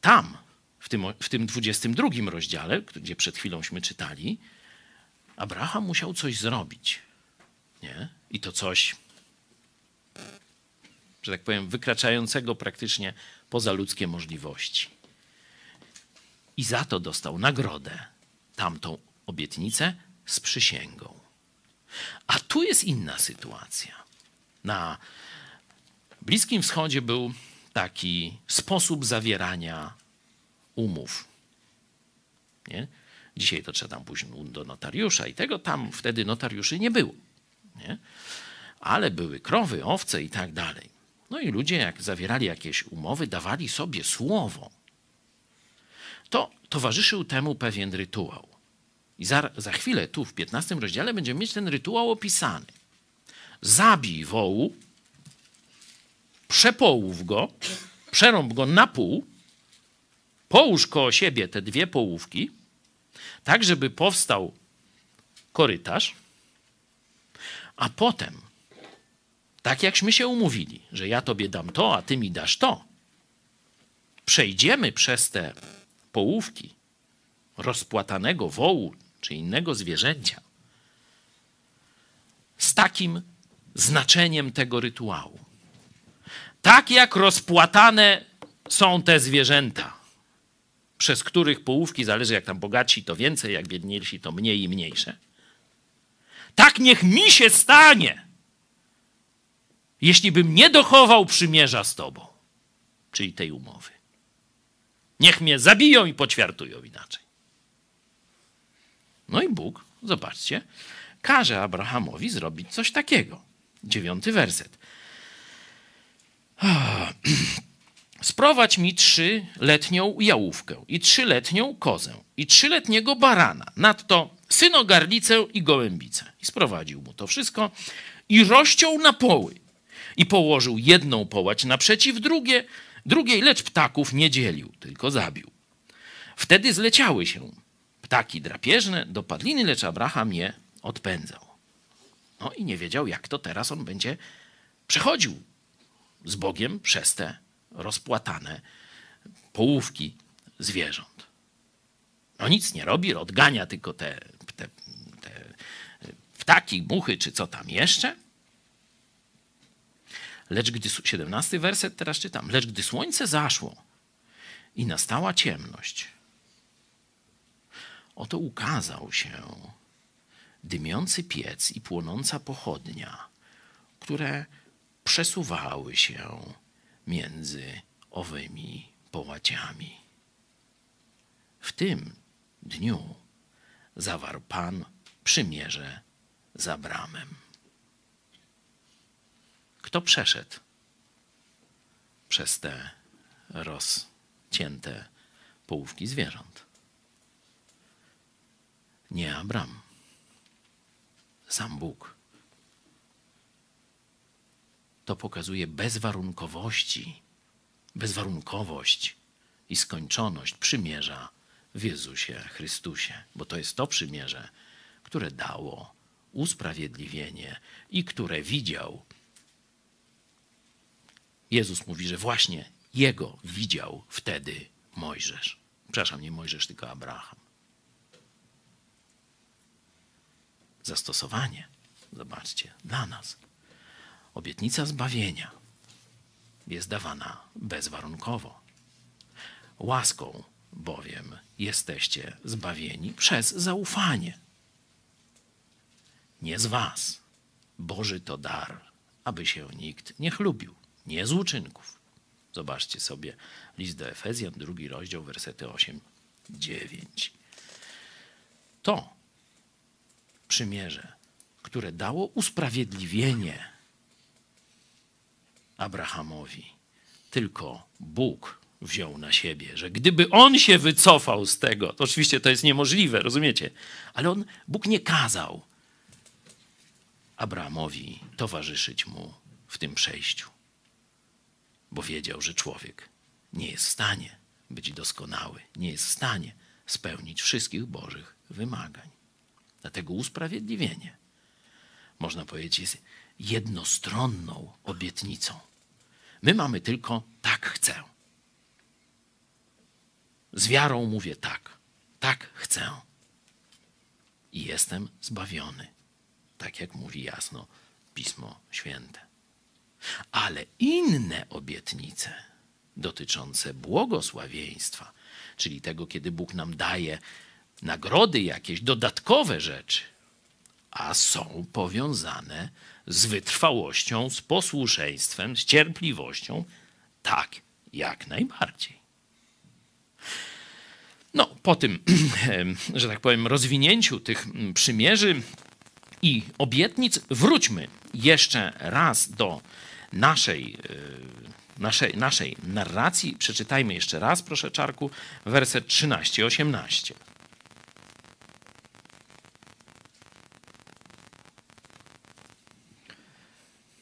Tam, w tym, w tym 22 rozdziale, gdzie przed chwiląśmy czytali, Abraham musiał coś zrobić. Nie? I to coś, że tak powiem, wykraczającego praktycznie poza ludzkie możliwości. I za to dostał nagrodę, tamtą obietnicę z przysięgą. A tu jest inna sytuacja. Na Bliskim Wschodzie był taki sposób zawierania umów. Nie? Dzisiaj to trzeba tam pójść do notariusza i tego tam wtedy notariuszy nie było. Nie? Ale były krowy, owce i tak dalej. No i ludzie, jak zawierali jakieś umowy, dawali sobie słowo. To towarzyszył temu pewien rytuał. I za, za chwilę, tu w 15 rozdziale, będziemy mieć ten rytuał opisany. Zabij wołu, przepołów go, przerąb go na pół, połóż koło siebie te dwie połówki, tak żeby powstał korytarz, a potem, tak jakśmy się umówili, że ja tobie dam to, a ty mi dasz to, przejdziemy przez te połówki rozpłatanego wołu czy innego zwierzęcia z takim znaczeniem tego rytuału. Tak jak rozpłatane są te zwierzęta, przez których połówki zależy, jak tam bogatsi to więcej, jak biedniejsi to mniej i mniejsze. Tak niech mi się stanie, jeśli bym nie dochował przymierza z Tobą, czyli tej umowy. Niech mnie zabiją i poćwiartują inaczej. No i Bóg, zobaczcie, każe Abrahamowi zrobić coś takiego. Dziewiąty werset. (clears throat) Sprowadź mi trzyletnią jałówkę i trzyletnią kozę i trzyletniego barana, nadto synogarlicę i gołębicę. I sprowadził mu to wszystko i rozciął na poły i położył jedną połać naprzeciw drugie, drugiej, lecz ptaków nie dzielił, tylko zabił. Wtedy zleciały się ptaki drapieżne do padliny, lecz Abraham je odpędzał. No i nie wiedział, jak to teraz on będzie przechodził z Bogiem przez te rozpłatane połówki zwierząt. No nic nie robi, odgania tylko te, te, te ptaki, muchy czy co tam jeszcze. Lecz gdy, 17 werset teraz czytam, lecz gdy słońce zaszło i nastała ciemność, oto ukazał się dymiący piec i płonąca pochodnia, które przesuwały się między owymi połaciami. W tym dniu zawarł Pan przymierze z Abramem. Kto przeszedł przez te rozcięte połówki zwierząt? Nie Abram, sam Bóg to pokazuje bezwarunkowości, bezwarunkowość i skończoność przymierza w Jezusie Chrystusie, bo to jest to przymierze, które dało usprawiedliwienie i które widział. Jezus mówi, że właśnie Jego widział wtedy Mojżesz. Przepraszam, nie Mojżesz, tylko Abraham. Zastosowanie, zobaczcie, dla nas Obietnica zbawienia jest dawana bezwarunkowo. Łaską bowiem jesteście zbawieni przez zaufanie. Nie z was. Boży to dar, aby się nikt nie chlubił, nie z uczynków. Zobaczcie sobie list do Efezjan, drugi rozdział, wersety 8, 9. To przymierze, które dało usprawiedliwienie Abrahamowi, tylko Bóg wziął na siebie, że gdyby on się wycofał z tego, to oczywiście to jest niemożliwe, rozumiecie? Ale on, Bóg nie kazał Abrahamowi towarzyszyć mu w tym przejściu, bo wiedział, że człowiek nie jest w stanie być doskonały, nie jest w stanie spełnić wszystkich Bożych wymagań. Dlatego usprawiedliwienie, można powiedzieć, jest jednostronną obietnicą. My mamy tylko tak chcę. Z wiarą mówię tak, tak chcę. I jestem zbawiony, tak jak mówi jasno Pismo Święte. Ale inne obietnice dotyczące błogosławieństwa, czyli tego, kiedy Bóg nam daje nagrody jakieś, dodatkowe rzeczy, a są powiązane z wytrwałością, z posłuszeństwem, z cierpliwością, tak, jak najbardziej. No, po tym, (clears throat) że tak powiem, rozwinięciu tych przymierzy i obietnic, wróćmy jeszcze raz do naszej, e, naszej, naszej narracji. Przeczytajmy jeszcze raz, proszę Czarku, werset 13-18.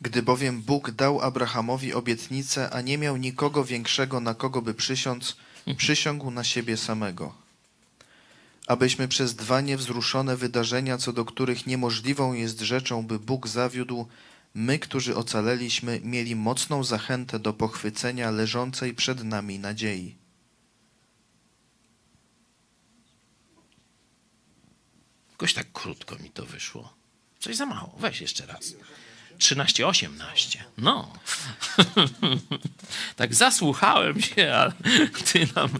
Gdy bowiem Bóg dał Abrahamowi obietnicę, a nie miał nikogo większego, na kogo by przysiąc, przysiągł na siebie samego. Abyśmy przez dwa niewzruszone wydarzenia, co do których niemożliwą jest rzeczą, by Bóg zawiódł, my, którzy ocaleliśmy, mieli mocną zachętę do pochwycenia leżącej przed nami nadziei. Jakoś tak krótko mi to wyszło. Coś za mało. Weź jeszcze raz. 13-18. No. (laughs) tak zasłuchałem się, ale ty nam.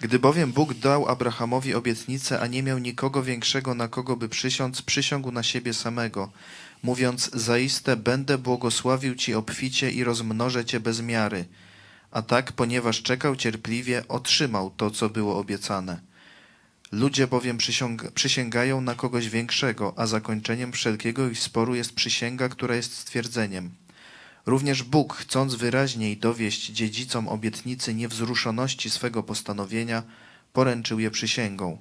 Gdy bowiem Bóg dał Abrahamowi obietnicę, a nie miał nikogo większego, na kogo by przysiąc, przysiągł na siebie samego, mówiąc, zaiste będę błogosławił Ci obficie i rozmnożę Cię bez miary. A tak, ponieważ czekał cierpliwie, otrzymał to, co było obiecane. Ludzie bowiem przysięgają na kogoś większego, a zakończeniem wszelkiego ich sporu jest przysięga, która jest stwierdzeniem. Również Bóg, chcąc wyraźniej dowieść dziedzicom obietnicy niewzruszoności swego postanowienia, poręczył je przysięgą,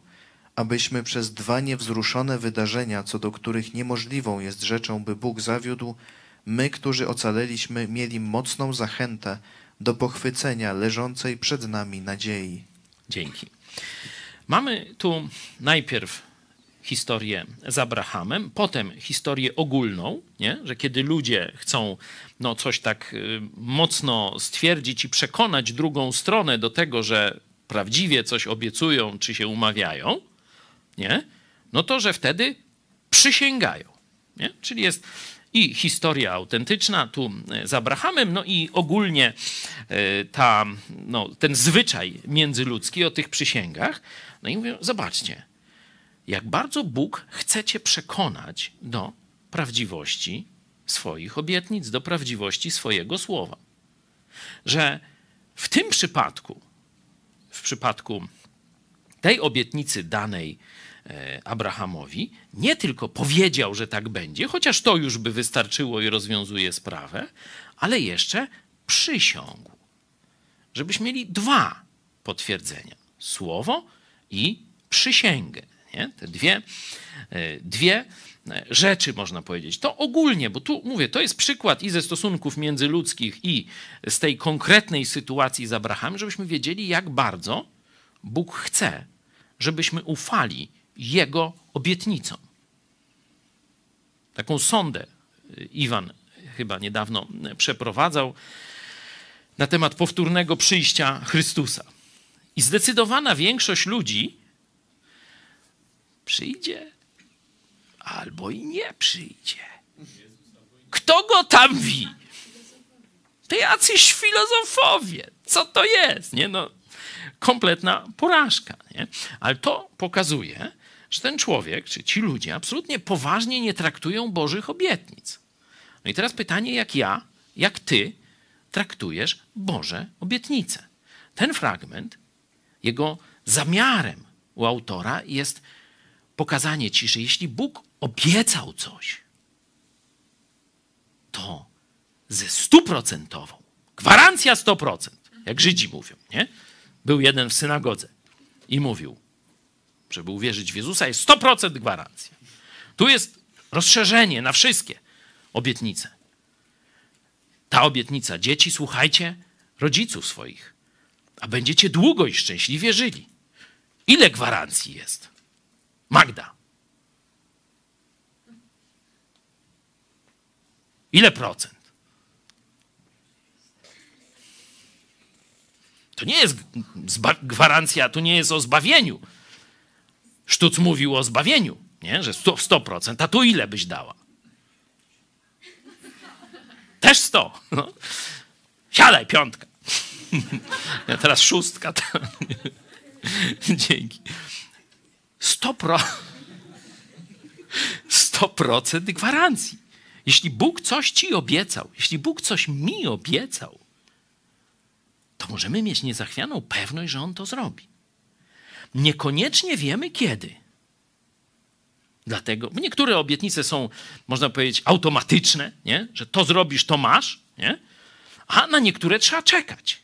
abyśmy przez dwa niewzruszone wydarzenia, co do których niemożliwą jest rzeczą, by Bóg zawiódł, my, którzy ocaleliśmy, mieli mocną zachętę do pochwycenia leżącej przed nami nadziei. Dzięki. Mamy tu najpierw historię z Abrahamem, potem historię ogólną, nie? że kiedy ludzie chcą no, coś tak y, mocno stwierdzić i przekonać drugą stronę do tego, że prawdziwie coś obiecują czy się umawiają, nie? no to że wtedy przysięgają. Nie? Czyli jest i historia autentyczna tu y, z Abrahamem, no i ogólnie y, ta, no, ten zwyczaj międzyludzki o tych przysięgach. No i mówią, zobaczcie, jak bardzo Bóg chce cię przekonać do prawdziwości swoich obietnic, do prawdziwości swojego słowa. Że w tym przypadku, w przypadku tej obietnicy danej e, Abrahamowi, nie tylko powiedział, że tak będzie, chociaż to już by wystarczyło i rozwiązuje sprawę, ale jeszcze przysiągł. Żebyśmy mieli dwa potwierdzenia: słowo i przysięgę. Nie? Te dwie, e, dwie rzeczy, można powiedzieć. To ogólnie, bo tu mówię, to jest przykład i ze stosunków międzyludzkich, i z tej konkretnej sytuacji z Abrahamem, żebyśmy wiedzieli, jak bardzo Bóg chce, żebyśmy ufali Jego obietnicom. Taką sondę Iwan chyba niedawno przeprowadzał na temat powtórnego przyjścia Chrystusa. I zdecydowana większość ludzi przyjdzie albo i nie przyjdzie. Kto go tam wi? To jacyś filozofowie. Co to jest? Nie no, Kompletna porażka. Nie? Ale to pokazuje, że ten człowiek, czy ci ludzie absolutnie poważnie nie traktują Bożych obietnic. No i teraz pytanie, jak ja, jak ty traktujesz Boże obietnice. Ten fragment, jego zamiarem u autora jest pokazanie ci, że jeśli Bóg obiecał coś, to ze stuprocentową, gwarancja 100%, jak Żydzi mówią, nie? Był jeden w synagodze i mówił, żeby uwierzyć w Jezusa, jest 100% gwarancja. Tu jest rozszerzenie na wszystkie obietnice. Ta obietnica, dzieci, słuchajcie rodziców swoich, a będziecie długo i szczęśliwie żyli. Ile gwarancji jest? Magda. Ile procent? To nie jest gwarancja, to nie jest o zbawieniu. Sztuc mówił o zbawieniu, nie? że 100%, 100%, a tu ile byś dała? Też 100. No. Siadaj, piątka. (laughs) Ja teraz szóstka. (laughs) Dzięki. 100%, 100% gwarancji. Jeśli Bóg coś ci obiecał, jeśli Bóg coś mi obiecał, to możemy mieć niezachwianą pewność, że On to zrobi. Niekoniecznie wiemy kiedy. Dlatego niektóre obietnice są, można powiedzieć, automatyczne, nie? że to zrobisz, to masz, nie? a na niektóre trzeba czekać.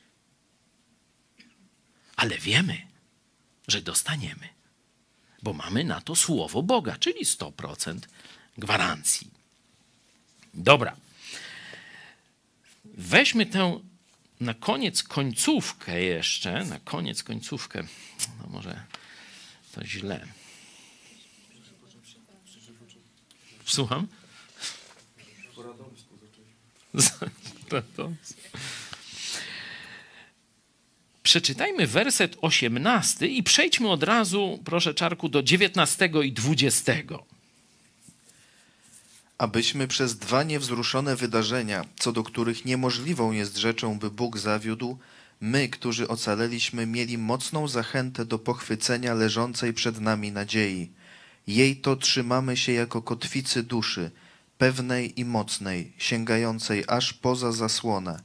Ale wiemy, że dostaniemy, bo mamy na to słowo Boga, czyli 100% gwarancji. Dobra. Weźmy tę na koniec końcówkę jeszcze, na koniec końcówkę, no może to źle. Słucham? Przeczytajmy werset 18 i przejdźmy od razu, proszę Czarku, do 19 i 20 abyśmy przez dwa niewzruszone wydarzenia, co do których niemożliwą jest rzeczą, by Bóg zawiódł, my, którzy ocaleliśmy, mieli mocną zachętę do pochwycenia leżącej przed nami nadziei. Jej to trzymamy się jako kotwicy duszy, pewnej i mocnej, sięgającej aż poza zasłonę,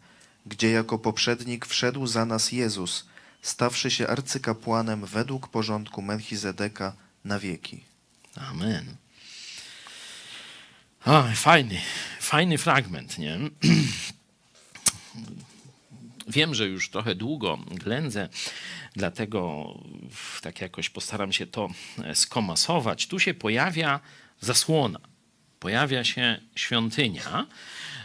gdzie jako poprzednik wszedł za nas Jezus, stawszy się arcykapłanem według porządku Melchizedeka na wieki. Amen. O, fajny, fajny fragment, nie? Wiem, że już trochę długo ględzę, dlatego tak jakoś postaram się to skomasować. Tu się pojawia zasłona, pojawia się świątynia,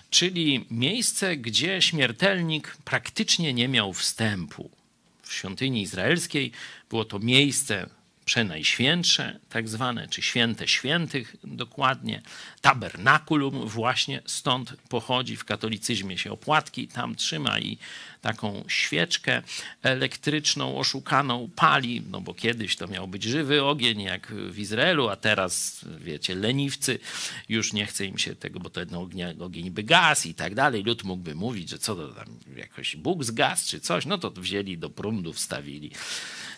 czyli miejsce, gdzie śmiertelnik praktycznie nie miał wstępu. W świątyni izraelskiej było to miejsce przenajświętsze, tak zwane, czy święte świętych dokładnie. Tabernakulum właśnie stąd pochodzi. W katolicyzmie się opłatki tam trzyma i taką świeczkę elektryczną oszukaną pali, no bo kiedyś to miał być żywy ogień, jak w Izraelu, a teraz, wiecie, leniwcy, już nie chce im się tego, bo to ten ogień, ogień by gaz i tak dalej. Lud mógłby mówić, że co to tam, jakoś Bóg zgasł czy coś, no to wzięli do prądu, wstawili.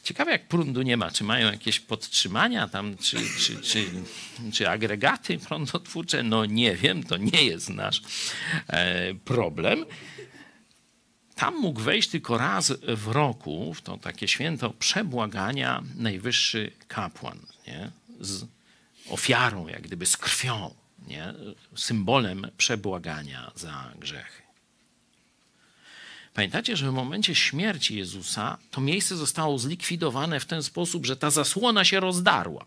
Ciekawe, jak prądu nie ma, czy mają jakieś podtrzymania tam, czy, czy, czy, czy agregaty prądotwórcze? No nie wiem, to nie jest nasz e, problem. Tam mógł wejść tylko raz w roku, w to takie święto przebłagania, najwyższy kapłan, nie? z ofiarą, jak gdyby z krwią, nie? symbolem przebłagania za grzechy. Pamiętacie, że w momencie śmierci Jezusa to miejsce zostało zlikwidowane w ten sposób, że ta zasłona się rozdarła.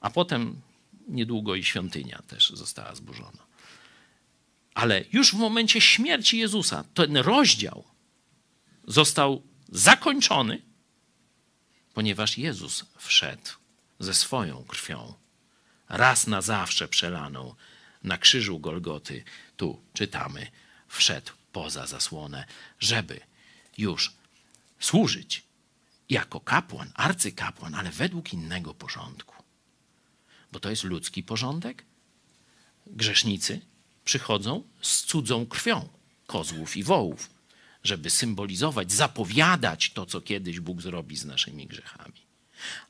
A potem niedługo i świątynia też została zburzona. Ale już w momencie śmierci Jezusa ten rozdział został zakończony, ponieważ Jezus wszedł ze swoją krwią, raz na zawsze przelaną na krzyżu Golgoty. Tu czytamy, wszedł poza zasłonę, żeby już służyć jako kapłan, arcykapłan, ale według innego porządku. Bo to jest ludzki porządek. Grzesznicy przychodzą z cudzą krwią kozłów i wołów, żeby symbolizować, zapowiadać to, co kiedyś Bóg zrobi z naszymi grzechami.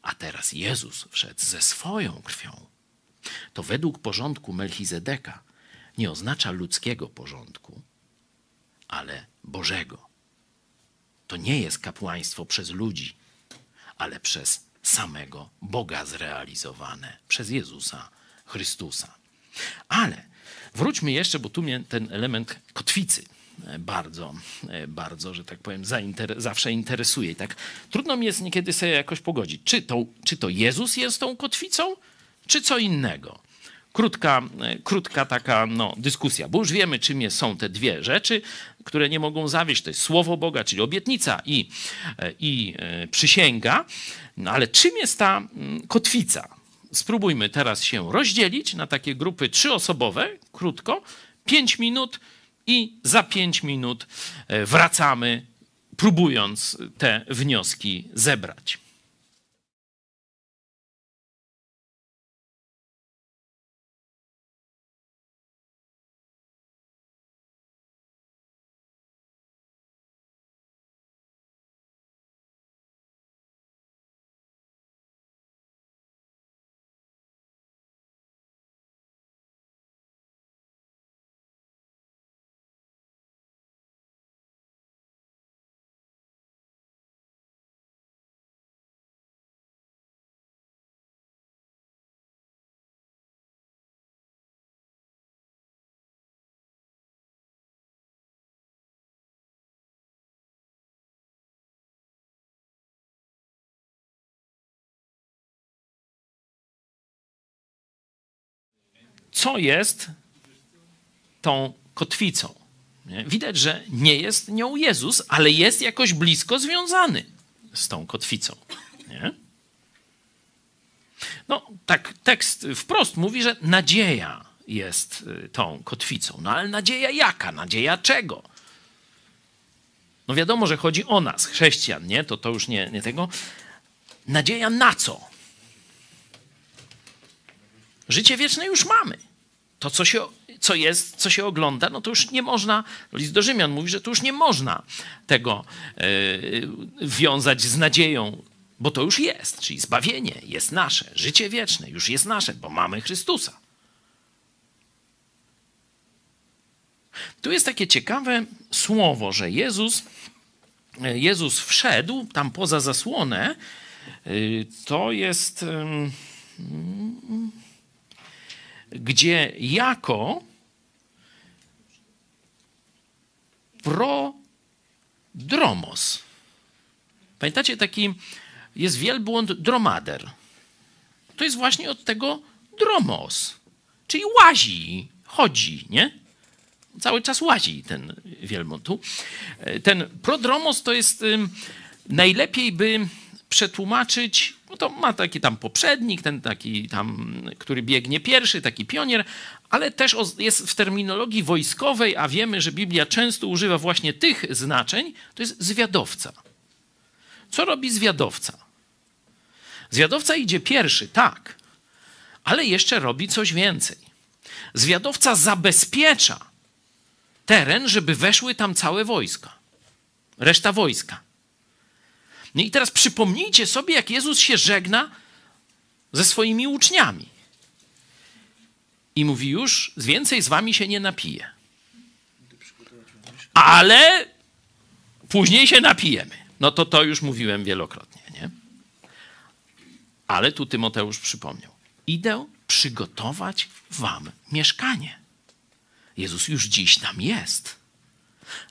A teraz Jezus wszedł ze swoją krwią. To według porządku Melchizedeka nie oznacza ludzkiego porządku, ale Bożego. To nie jest kapłaństwo przez ludzi, ale przez samego Boga zrealizowane, przez Jezusa Chrystusa. Ale wróćmy jeszcze, bo tu mnie ten element kotwicy bardzo, bardzo, że tak powiem, zainter zawsze interesuje. I tak trudno mi jest niekiedy sobie jakoś pogodzić, czy to, czy to Jezus jest tą kotwicą, czy co innego. Krótka, krótka taka no, dyskusja, bo już wiemy, czym są te dwie rzeczy, które nie mogą zawieść. To jest słowo Boga, czyli obietnica i, i przysięga. No, ale czym jest ta mm, kotwica? Spróbujmy teraz się rozdzielić na takie grupy trzyosobowe, krótko, pięć minut i za pięć minut e, wracamy, próbując te wnioski zebrać. Co jest tą kotwicą. Widać, że nie jest nią Jezus, ale jest jakoś blisko związany z tą kotwicą. Nie? No, tak tekst wprost mówi, że nadzieja jest y, tą kotwicą. No ale nadzieja jaka? Nadzieja czego? No wiadomo, że chodzi o nas, chrześcijan, nie? To to już nie, nie tego. Nadzieja na co? Życie wieczne już mamy. To, co, się, co jest, co się ogląda, no to już nie można, list do Rzymian mówi, że to już nie można tego yy, wiązać z nadzieją, bo to już jest, czyli zbawienie jest nasze, życie wieczne już jest nasze, bo mamy Chrystusa. Tu jest takie ciekawe słowo, że Jezus, e, Jezus wszedł tam poza zasłonę. Yy, to jest. Gdzie jako prodromos. Pamiętacie, taki jest wielbłąd dromader. To jest właśnie od tego dromos, czyli łazi, chodzi, nie? Cały czas łazi ten wielbłąd tu. Ten prodromos to jest najlepiej by przetłumaczyć no to ma taki tam poprzednik, ten taki tam, który biegnie pierwszy, taki pionier, ale też jest w terminologii wojskowej, a wiemy, że Biblia często używa właśnie tych znaczeń, to jest zwiadowca. Co robi zwiadowca? Zwiadowca idzie pierwszy, tak, ale jeszcze robi coś więcej. Zwiadowca zabezpiecza teren, żeby weszły tam całe wojska, reszta wojska. No i teraz przypomnijcie sobie, jak Jezus się żegna ze swoimi uczniami. I mówi już, więcej z wami się nie napije. Ale później się napijemy. No to to już mówiłem wielokrotnie, nie? Ale tu Tymoteusz przypomniał. Idę przygotować wam mieszkanie. Jezus już dziś tam jest,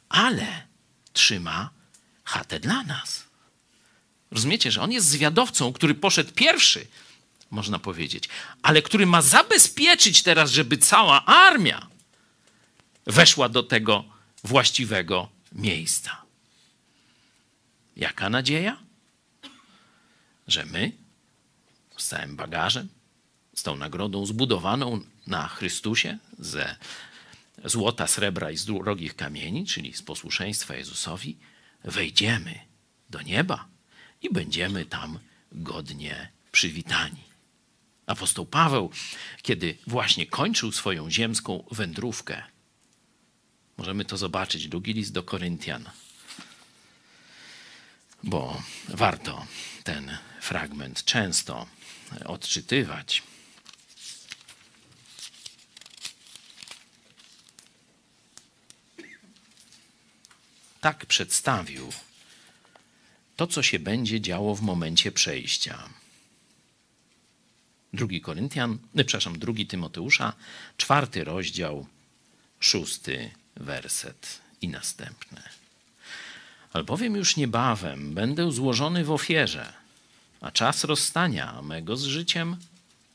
ale trzyma chatę dla nas. Rozumiecie, że on jest zwiadowcą, który poszedł pierwszy, można powiedzieć, ale który ma zabezpieczyć teraz, żeby cała armia weszła do tego właściwego miejsca. Jaka nadzieja? Że my z całym bagażem, z tą nagrodą zbudowaną na Chrystusie ze złota, srebra i z drogich kamieni, czyli z posłuszeństwa Jezusowi, wejdziemy do nieba i będziemy tam godnie przywitani. Apostoł Paweł, kiedy właśnie kończył swoją ziemską wędrówkę, możemy to zobaczyć, drugi list do Koryntian, bo warto ten fragment często odczytywać. Tak przedstawił to, co się będzie działo w momencie przejścia. Drugi Koryntian, nie, przepraszam, drugi Tymoteusza, czwarty rozdział, szósty werset i następne. Albowiem już niebawem będę złożony w ofierze, a czas rozstania mego z życiem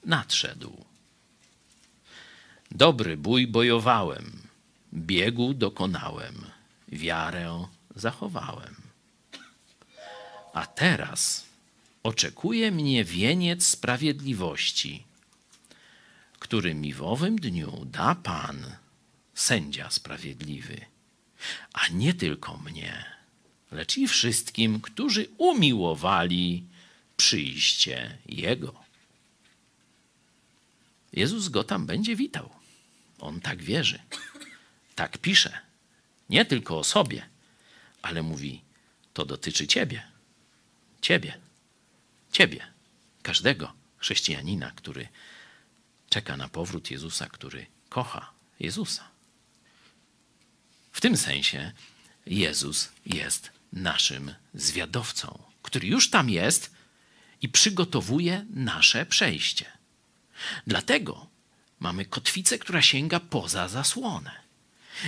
nadszedł. Dobry bój bojowałem, biegu dokonałem, wiarę zachowałem. A teraz oczekuje mnie wieniec sprawiedliwości, który mi w owym dniu da Pan, sędzia sprawiedliwy, a nie tylko mnie, lecz i wszystkim, którzy umiłowali przyjście Jego. Jezus go tam będzie witał. On tak wierzy, tak pisze. Nie tylko o sobie, ale mówi: To dotyczy Ciebie. Ciebie. Ciebie. Każdego chrześcijanina, który czeka na powrót Jezusa, który kocha Jezusa. W tym sensie Jezus jest naszym zwiadowcą, który już tam jest i przygotowuje nasze przejście. Dlatego mamy kotwicę, która sięga poza zasłonę.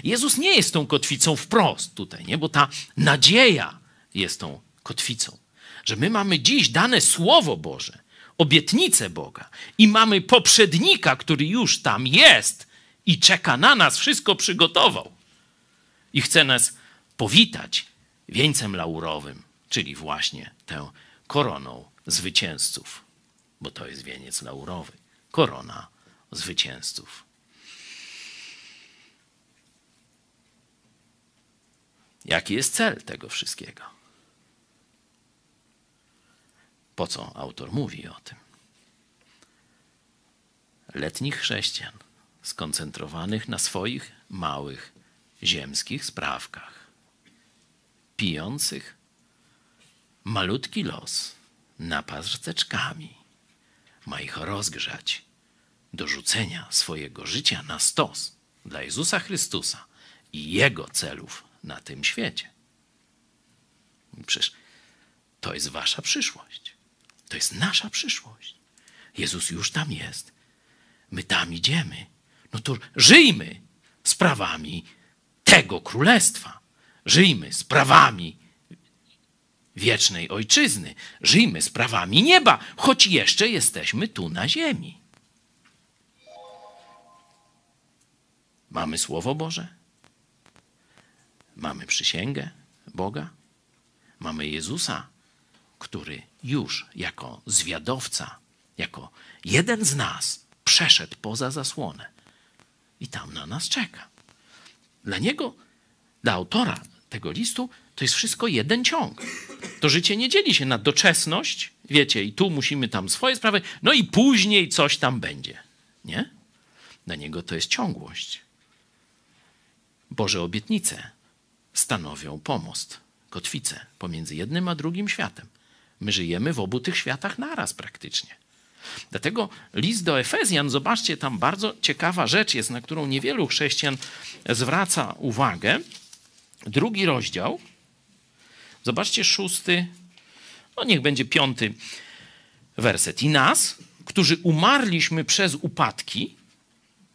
Jezus nie jest tą kotwicą wprost tutaj, nie? bo ta nadzieja jest tą kotwicą. Że my mamy dziś dane Słowo Boże, obietnicę Boga i mamy poprzednika, który już tam jest i czeka na nas, wszystko przygotował i chce nas powitać wieńcem laurowym, czyli właśnie tę koroną zwycięzców, bo to jest wieniec laurowy, korona zwycięzców. Jaki jest cel tego wszystkiego? Po co autor mówi o tym? Letnich chrześcijan skoncentrowanych na swoich małych ziemskich sprawkach, pijących malutki los naparzeczkami, ma ich rozgrzać do rzucenia swojego życia na stos dla Jezusa Chrystusa i Jego celów na tym świecie. Przecież to jest wasza przyszłość. To jest nasza przyszłość. Jezus już tam jest. My tam idziemy. No to żyjmy sprawami tego królestwa. Żyjmy sprawami wiecznej ojczyzny. Żyjmy sprawami nieba, choć jeszcze jesteśmy tu na ziemi. Mamy Słowo Boże? Mamy przysięgę Boga? Mamy Jezusa, który już jako zwiadowca, jako jeden z nas przeszedł poza zasłonę i tam na nas czeka. Dla niego, dla autora tego listu, to jest wszystko jeden ciąg. To życie nie dzieli się na doczesność, wiecie, i tu musimy tam swoje sprawy, no i później coś tam będzie. Nie? Dla niego to jest ciągłość. Boże obietnice stanowią pomost, kotwicę pomiędzy jednym a drugim światem. My żyjemy w obu tych światach naraz praktycznie. Dlatego list do Efezjan, zobaczcie, tam bardzo ciekawa rzecz jest, na którą niewielu chrześcijan zwraca uwagę. Drugi rozdział, zobaczcie, szósty, no niech będzie piąty werset. I nas, którzy umarliśmy przez upadki,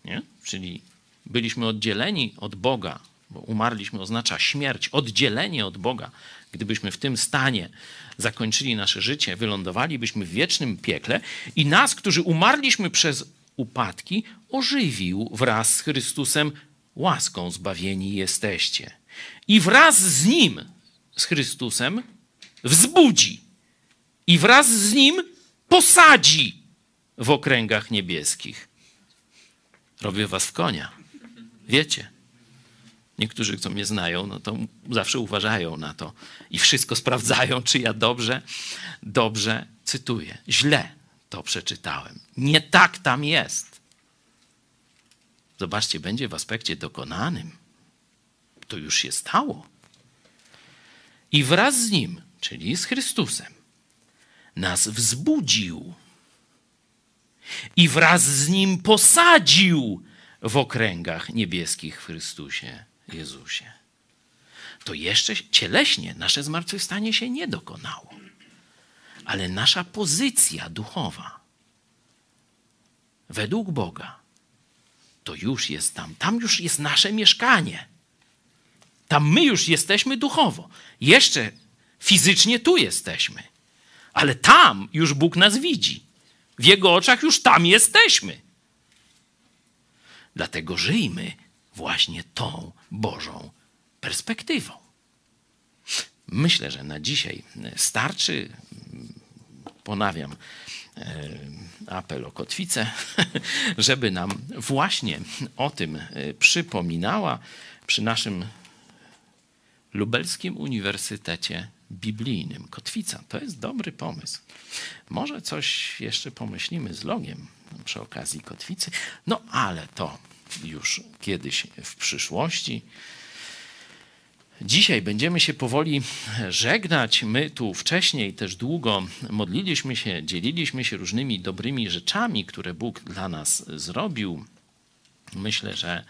nie? czyli byliśmy oddzieleni od Boga, bo umarliśmy oznacza śmierć, oddzielenie od Boga. Gdybyśmy w tym stanie zakończyli nasze życie, wylądowalibyśmy w wiecznym piekle i nas, którzy umarliśmy przez upadki, ożywił wraz z Chrystusem, łaską zbawieni jesteście. I wraz z Nim, z Chrystusem, wzbudzi i wraz z Nim posadzi w okręgach niebieskich. Robię was w konia. Wiecie. Niektórzy, co mnie znają, no to zawsze uważają na to i wszystko sprawdzają, czy ja dobrze, dobrze cytuję. Źle to przeczytałem. Nie tak tam jest. Zobaczcie, będzie w aspekcie dokonanym. To już się stało. I wraz z nim, czyli z Chrystusem, nas wzbudził i wraz z nim posadził w okręgach niebieskich w Chrystusie Jezusie. To jeszcze cieleśnie nasze zmartwychwstanie się nie dokonało, ale nasza pozycja duchowa według Boga to już jest tam. Tam już jest nasze mieszkanie. Tam my już jesteśmy duchowo. Jeszcze fizycznie tu jesteśmy. Ale tam już Bóg nas widzi. W Jego oczach już tam jesteśmy. Dlatego żyjmy właśnie tą Bożą perspektywą. Myślę, że na dzisiaj starczy. Ponawiam e, apel o kotwicę, (laughs) żeby nam właśnie o tym e, przypominała przy naszym Lubelskim Uniwersytecie Biblijnym. Kotwica to jest dobry pomysł. Może coś jeszcze pomyślimy z logiem przy okazji kotwicy, no ale to już kiedyś w przyszłości. Dzisiaj będziemy się powoli żegnać. My tu wcześniej też długo modliliśmy się, dzieliliśmy się różnymi dobrymi rzeczami, które Bóg dla nas zrobił. Myślę, że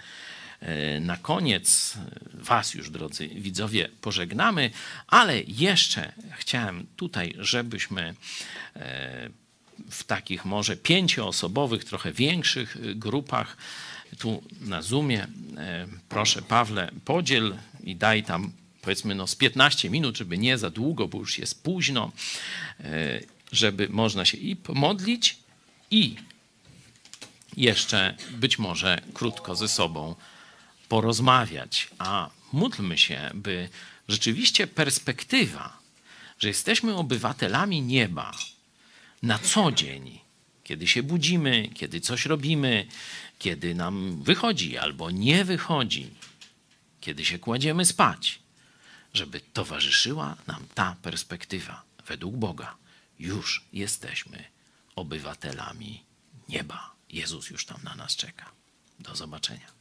e, na koniec Was już, drodzy widzowie, pożegnamy, ale jeszcze chciałem tutaj, żebyśmy e, w takich może pięcioosobowych, trochę większych grupach tu na Zoomie. E, proszę, Pawle, podziel i daj tam powiedzmy no z 15 minut, żeby nie za długo, bo już jest późno, e, żeby można się i pomodlić i jeszcze być może krótko ze sobą porozmawiać. A módlmy się, by rzeczywiście perspektywa, że jesteśmy obywatelami nieba na co dzień, kiedy się budzimy, kiedy coś robimy, kiedy nam wychodzi albo nie wychodzi, kiedy się kładziemy spać, żeby towarzyszyła nam ta perspektywa. Według Boga już jesteśmy obywatelami nieba. Jezus już tam na nas czeka. Do zobaczenia.